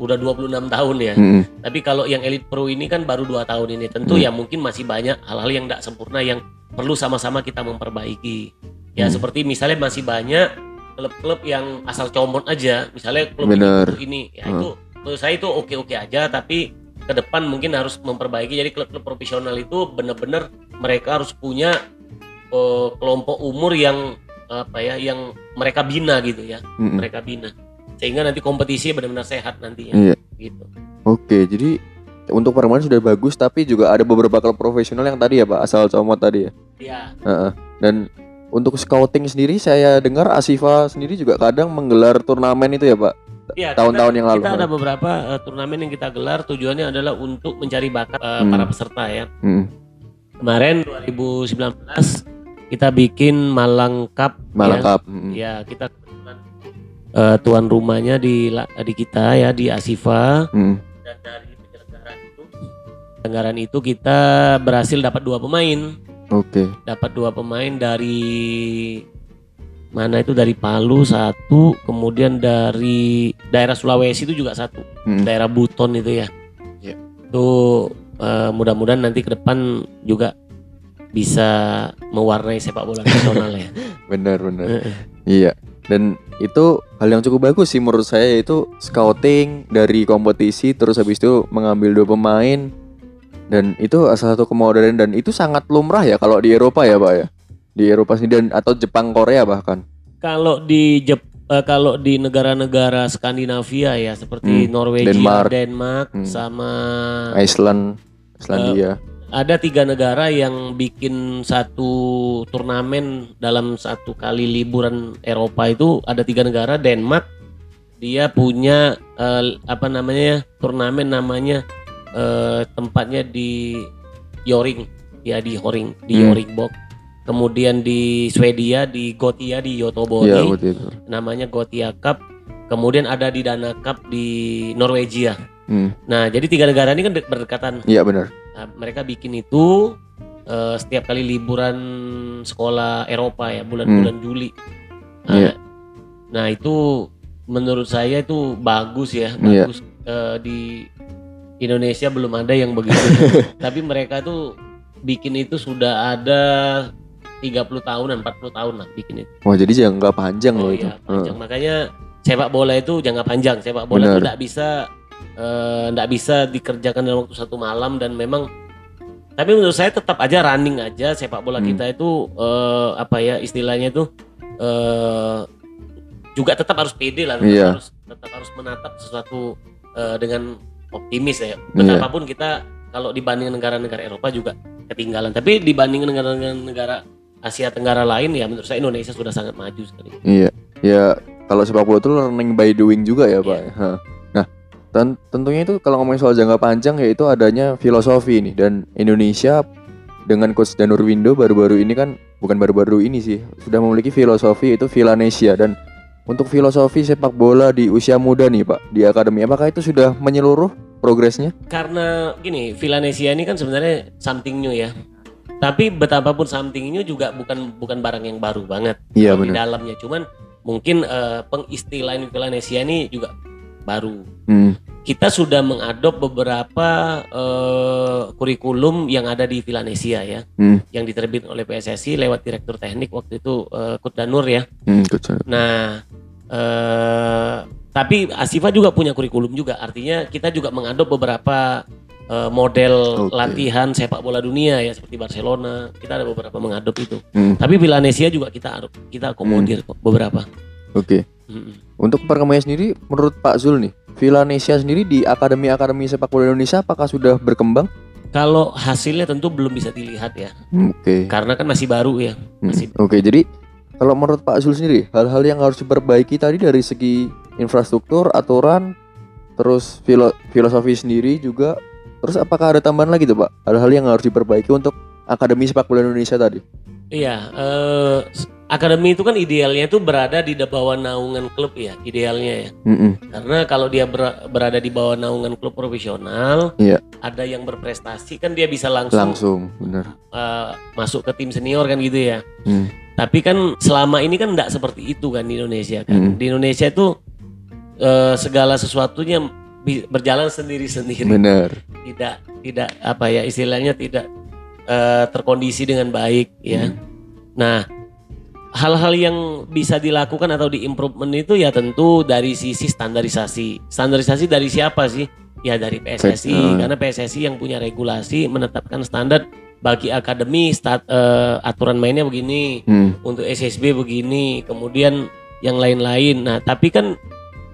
udah 26 tahun ya. Mm-mm. Tapi kalau yang Elite Pro ini kan baru dua tahun ini. Tentu Hmm. ya mungkin masih banyak hal-hal yang tidak sempurna yang perlu sama-sama kita memperbaiki. Ya Hmm. seperti misalnya masih banyak klub-klub yang asal comot aja. Misalnya klub Bener. ini. Ya Hmm. itu menurut saya itu oke-oke aja tapi ke depan mungkin harus memperbaiki. Jadi klub-klub profesional itu benar-benar mereka harus punya eh, kelompok umur yang apa ya yang mereka bina gitu ya. Mm-mm. Mereka bina. Sehingga nanti kompetisi benar-benar sehat nantinya Iya. gitu. Oke, jadi untuk permainan sudah bagus tapi juga ada beberapa klub profesional yang tadi ya Pak asal comot tadi ya. Ya, Heeh. Dan untuk scouting sendiri saya dengar Asifa sendiri juga kadang menggelar turnamen itu ya Pak. Iya, Tahun-tahun yang lalu. Kita ada beberapa eh, turnamen yang kita gelar tujuannya adalah untuk mencari bakat eh, Hmm. para peserta ya. Mm. Kemarin 2019 kita bikin Malang Cup. Malang ya. Cup. Mm. Ya, kita eh, tuan rumahnya di di kita ya di Asifa Mm. dan dari penyelenggaraan itu penyelenggaraan itu kita berhasil dapat dua pemain. Oke. Dapat dua pemain dari mana itu dari Palu satu, kemudian dari daerah Sulawesi itu juga satu. Mm. daerah Buton itu ya. Iya. Itu eh, mudah-mudahan nanti ke depan juga bisa mewarnai sepak bola nasional ya. Benar benar. Iya. Dan itu hal yang cukup bagus sih menurut saya yaitu scouting dari kompetisi terus habis itu mengambil dua pemain dan itu salah satu kemodernan dan itu sangat lumrah ya kalau di Eropa ya Pak ya. Di Eropa sendiri dan atau Jepang Korea bahkan. Kalau di Jep eh, kalau di negara-negara Skandinavia ya seperti Hmm, Norwegia, Denmark. Denmark, Hmm. sama Iceland, Islandia. ada tiga negara yang bikin satu turnamen dalam satu kali liburan Eropa itu. Ada tiga negara Denmark. Dia punya eh, apa namanya turnamen namanya eh, tempatnya di Joring. Ya di Horing di Hmm. Joringborg kemudian di Swedia di Gotia di betul itu. namanya Gotia Cup. Kemudian ada di Dana Cup di Norwegia Hmm. nah jadi tiga negara ini kan de- berdekatan Iya benar. Nah, mereka bikin itu eh, setiap kali liburan sekolah Eropa ya bulan-bulan Juli. Nah, Iya. nah, itu menurut saya itu bagus ya, Iya. bagus Eh, di Indonesia belum ada yang begitu. Tapi mereka tuh bikin itu sudah ada 30 tahunan, 40 tahun lah bikin itu. Wah, jadi jangka panjang Oh loh itu. iya, panjang. Makanya sepak bola itu jangka panjang. Sepak bola Benar. itu tidak bisa eh, nggak bisa dikerjakan dalam waktu satu malam dan memang tapi menurut saya tetap aja running aja sepak bola Hmm. kita itu eh, apa ya istilahnya itu eh, juga tetap harus pede lah, tetap Iya. harus tetap harus menatap sesuatu eh, dengan optimis ya. Iya. Betapapun kita kalau dibanding negara-negara Eropa juga ketinggalan, tapi dibanding negara-negara Asia Tenggara lain ya menurut saya Indonesia sudah sangat maju sekali. Iya, ya kalau sepak bola itu learning by doing juga ya pak. Ten- tentunya itu kalau ngomongin soal jangka panjang yaitu adanya filosofi ini dan Indonesia dengan coach Danur Windo baru-baru ini kan bukan baru-baru ini sih sudah memiliki filosofi itu Villanesia dan untuk filosofi sepak bola di usia muda nih pak di akademi apakah itu sudah menyeluruh progresnya? Karena gini, Villanesia ini kan sebenarnya something new ya. Tapi betapapun something new juga bukan bukan barang yang baru banget Iya di dalamnya. Cuman mungkin eh, pengistilahan Villanesia ini juga baru. Hmm, Kita sudah mengadop beberapa eh, kurikulum yang ada di Villanesia ya, hmm, yang diterbitkan oleh PSSI lewat direktur teknik waktu itu eh, Kut Danur ya. hmm. Nah, eh, tapi Asifa juga punya kurikulum juga. Artinya kita juga mengadop beberapa eh, model Oke. latihan sepak bola dunia ya seperti Barcelona. Kita ada beberapa mengadop itu. Hmm, Tapi Villanesia juga kita kita akomodir kok beberapa. Oke. Untuk perkembangan sendiri, menurut Pak Zul nih, Villanesia sendiri di akademi-akademi sepak bola Indonesia apakah sudah berkembang? Kalau hasilnya tentu belum bisa dilihat ya, Hmm, Oke. karena kan masih baru ya. Hmm, Masih Oke, jadi kalau menurut Pak Zul sendiri, hal-hal yang harus diperbaiki tadi dari segi infrastruktur, aturan, terus filo- filosofi sendiri juga, terus apakah ada tambahan lagi tuh Pak? Hal-hal yang harus diperbaiki untuk akademi sepak bola Indonesia tadi? Iya, eh, akademi itu kan idealnya itu berada di bawah naungan klub ya, idealnya ya. Mm-mm. Karena kalau dia ber- berada di bawah naungan klub profesional, Iya. ada yang berprestasi kan dia bisa langsung, Langsung, bener. uh, masuk ke tim senior kan gitu ya. Hmm. Tapi kan selama ini kan tidak seperti itu kan di Indonesia kan. Hmm. Di Indonesia itu uh, segala sesuatunya berjalan sendiri-sendiri. Bener. Tidak tidak apa ya istilahnya tidak uh, terkondisi dengan baik ya. Hmm. Nah, hal-hal yang bisa dilakukan atau di-improvement itu ya tentu dari sisi standarisasi. Standarisasi dari siapa sih? Ya dari PSSI Hmm. karena PSSI yang punya regulasi menetapkan standar bagi akademi stat, eh, aturan mainnya begini, Hmm. untuk SSB begini, kemudian yang lain-lain. Nah, tapi kan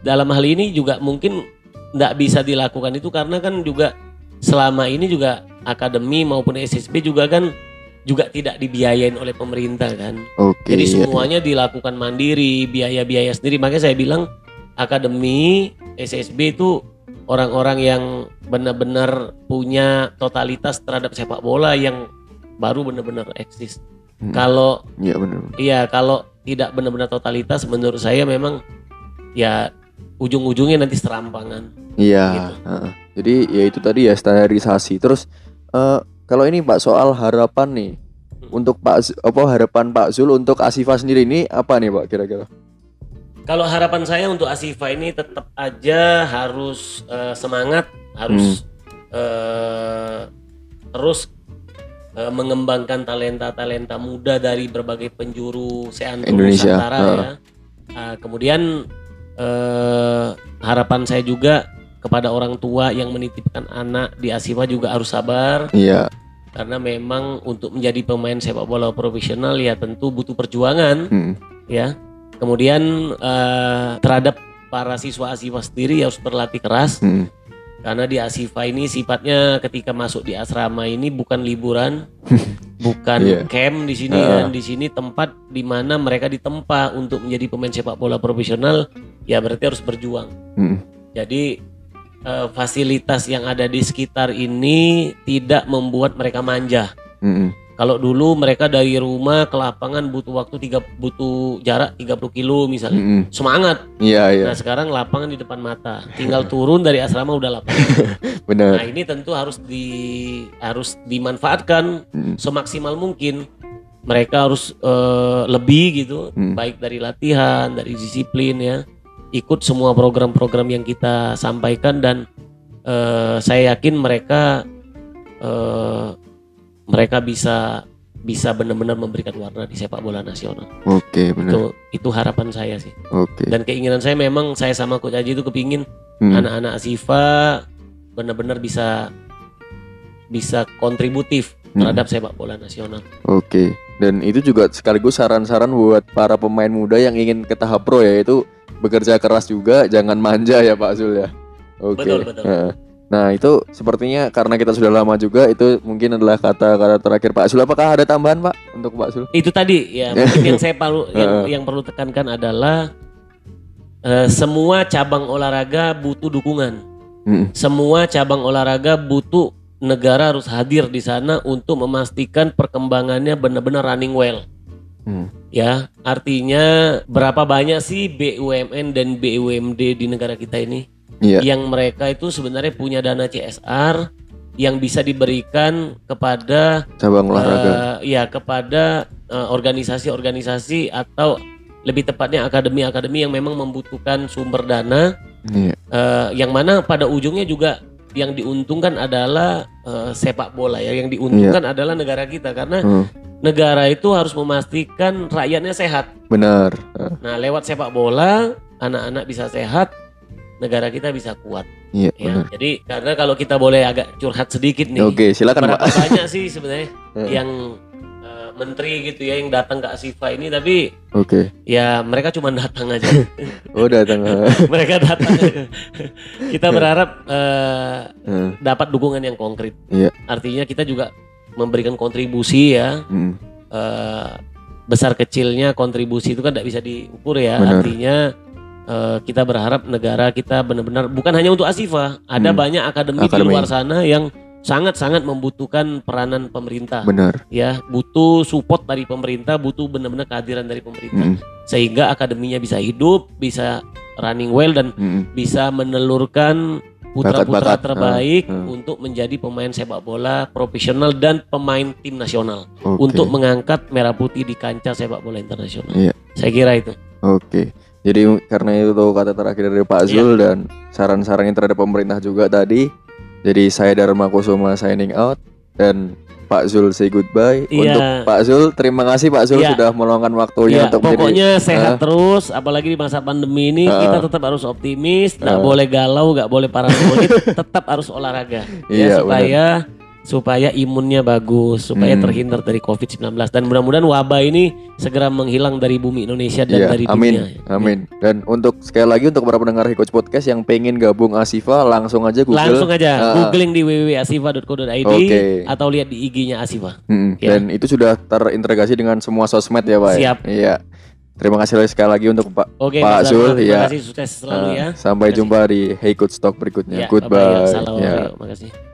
dalam hal ini juga mungkin tidak bisa dilakukan itu karena kan juga selama ini juga akademi maupun SSB juga kan juga tidak dibiayain oleh pemerintah kan. Oke. Jadi iya. semuanya dilakukan mandiri, biaya-biaya sendiri. Makanya saya bilang akademi SSB itu orang-orang yang benar-benar punya totalitas terhadap sepak bola yang baru benar-benar eksis. Hmm. Kalau Iya bener. iya kalau tidak benar-benar totalitas menurut saya memang ya ujung-ujungnya nanti serampangan. Iya. Gitu. heeh. Jadi ya itu tadi ya standarisasi. Terus eh, kalau ini Pak soal harapan nih untuk Pak apa harapan Pak Zul untuk Asifa sendiri ini apa nih Pak kira-kira? Kalau harapan saya untuk Asifa ini tetap aja harus eh, semangat, harus eh, terus eh, mengembangkan talenta-talenta muda dari berbagai penjuru seantero Indonesia, Nusantara heeh. ya. Ah, kemudian eh, harapan saya juga kepada orang tua yang menitipkan anak di Asifa juga harus sabar Iya. karena memang untuk menjadi pemain sepak bola profesional ya tentu butuh perjuangan Hmm. ya. Kemudian eh, terhadap para siswa Asifa sendiri harus berlatih keras Hmm. karena di Asifa ini sifatnya ketika masuk di asrama ini bukan liburan, bukan Iya. camp di sini Ah. kan, di sini tempat di mana mereka ditempa untuk menjadi pemain sepak bola profesional, ya berarti harus berjuang. Hmm. Jadi eh, fasilitas yang ada di sekitar ini tidak membuat mereka manja. Hmm. Kalau dulu mereka dari rumah ke lapangan butuh waktu tiga butuh jarak 30 kilo misalnya. Hmm. Semangat. Iya iya. Nah, sekarang lapangan di depan mata. Tinggal turun dari asrama udah lapangan. Nah, Benar. ini tentu harus di harus dimanfaatkan Hmm. semaksimal mungkin. Mereka harus eh, lebih gitu, Hmm. baik dari latihan, dari disiplin ya. Ikut semua program-program yang kita sampaikan dan eh, saya yakin mereka eh, mereka bisa bisa benar-benar memberikan warna di sepak bola nasional. Oke benar. Itu itu harapan saya sih. Oke. Dan keinginan saya memang saya sama Coach Aji itu kepingin Hmm. anak-anak Asifa benar-benar bisa bisa kontributif Hmm. terhadap sepak bola nasional. Oke. Dan itu juga sekaligus saran-saran buat para pemain muda yang ingin ke tahap pro yaitu bekerja keras juga, jangan manja ya Pak Zul ya. Oke. Betul, betul. Heeh. Nah itu sepertinya karena kita sudah lama juga itu mungkin adalah kata-kata terakhir Pak Zul. Apakah ada tambahan Pak untuk Pak Zul? Itu tadi ya mungkin yang saya perlu yang, yang perlu tekankan adalah eh, semua cabang olahraga butuh dukungan. Hmm. Semua cabang olahraga butuh negara harus hadir di sana untuk memastikan perkembangannya benar-benar running well. Hmm. Ya, artinya berapa banyak sih BUMN dan BUMD di negara kita ini? Iya. yang mereka itu sebenarnya punya dana CSR yang bisa diberikan kepada Cabang olahraga. eh, ya kepada eh, organisasi-organisasi atau lebih tepatnya akademi-akademi yang memang membutuhkan sumber dana Iya. eh, yang mana pada ujungnya juga yang diuntungkan adalah eh, sepak bola ya yang diuntungkan adalah negara kita karena Hmm. negara itu harus memastikan rakyatnya sehat. Benar. Nah, lewat sepak bola anak-anak bisa sehat, negara kita bisa kuat. Iya Ya, benar. jadi karena kalau kita boleh agak curhat sedikit nih, Oke silakan berapa Pak. banyak sih sebenarnya yang menteri gitu ya yang datang ke Asifa ini, tapi Oke. ya mereka cuma datang aja, Oh datang. mereka datang. aja. kita berharap eh, Heeh. dapat dukungan yang konkret. Iya. Artinya kita juga memberikan kontribusi ya, Hmm. eh, besar kecilnya kontribusi itu kan tidak bisa diukur ya. Benar. Artinya eh, kita berharap negara kita benar-benar bukan hanya untuk Asifa, ada Hmm. banyak akademi, Akademi. di luar sana yang sangat-sangat membutuhkan peranan pemerintah Benar. ya butuh support dari pemerintah butuh benar-benar kehadiran dari pemerintah Mm, sehingga akademinya bisa hidup bisa running well dan mm, bisa menelurkan putra-putra terbaik Ah, ah. untuk menjadi pemain sepak bola profesional dan pemain tim nasional Oke. untuk mengangkat merah putih di kancah sepak bola internasional. Iya. Saya kira itu. Oke. Jadi karena itu kata terakhir dari Pak Iya. Zul dan saran-sarannya terhadap pemerintah juga tadi. Jadi saya Dharma Kusuma signing out dan Pak Zul say goodbye. Iya. Untuk Pak Zul, terima kasih Pak Zul Iya. sudah meluangkan waktunya Ya, untuk pokoknya sehat Ah. terus, apalagi di masa pandemi ini Ah. kita tetap harus optimis, nggak Ah. boleh galau, nggak boleh paranoid, tetap harus olahraga Iya, ya supaya supaya imunnya bagus, supaya Hmm. terhindar dari COVID-19 dan mudah-mudahan wabah ini segera menghilang dari bumi Indonesia dan Iya, dari amin, dunia. amin. Dan untuk sekali lagi untuk para pendengar Hikoch Podcast yang pengen gabung Asifa, langsung aja Google. Langsung aja Ah, ah. googling di www.asifa.co.id Oke. atau lihat di IG-nya Asifa. Mm-mm. Ya. Dan itu sudah terintegrasi dengan semua sosmed ya Pak. ya? Siap. Iya. Terima kasih sekali lagi untuk Pak. Oke, Pak Mas Dharma, Zul, terima ya. kasih sukses selalu Ah, ya. Sampai Terima kasih. jumpa di Hey Talk berikutnya. Ya, Goodbye. Salam, Ya. terima kasih.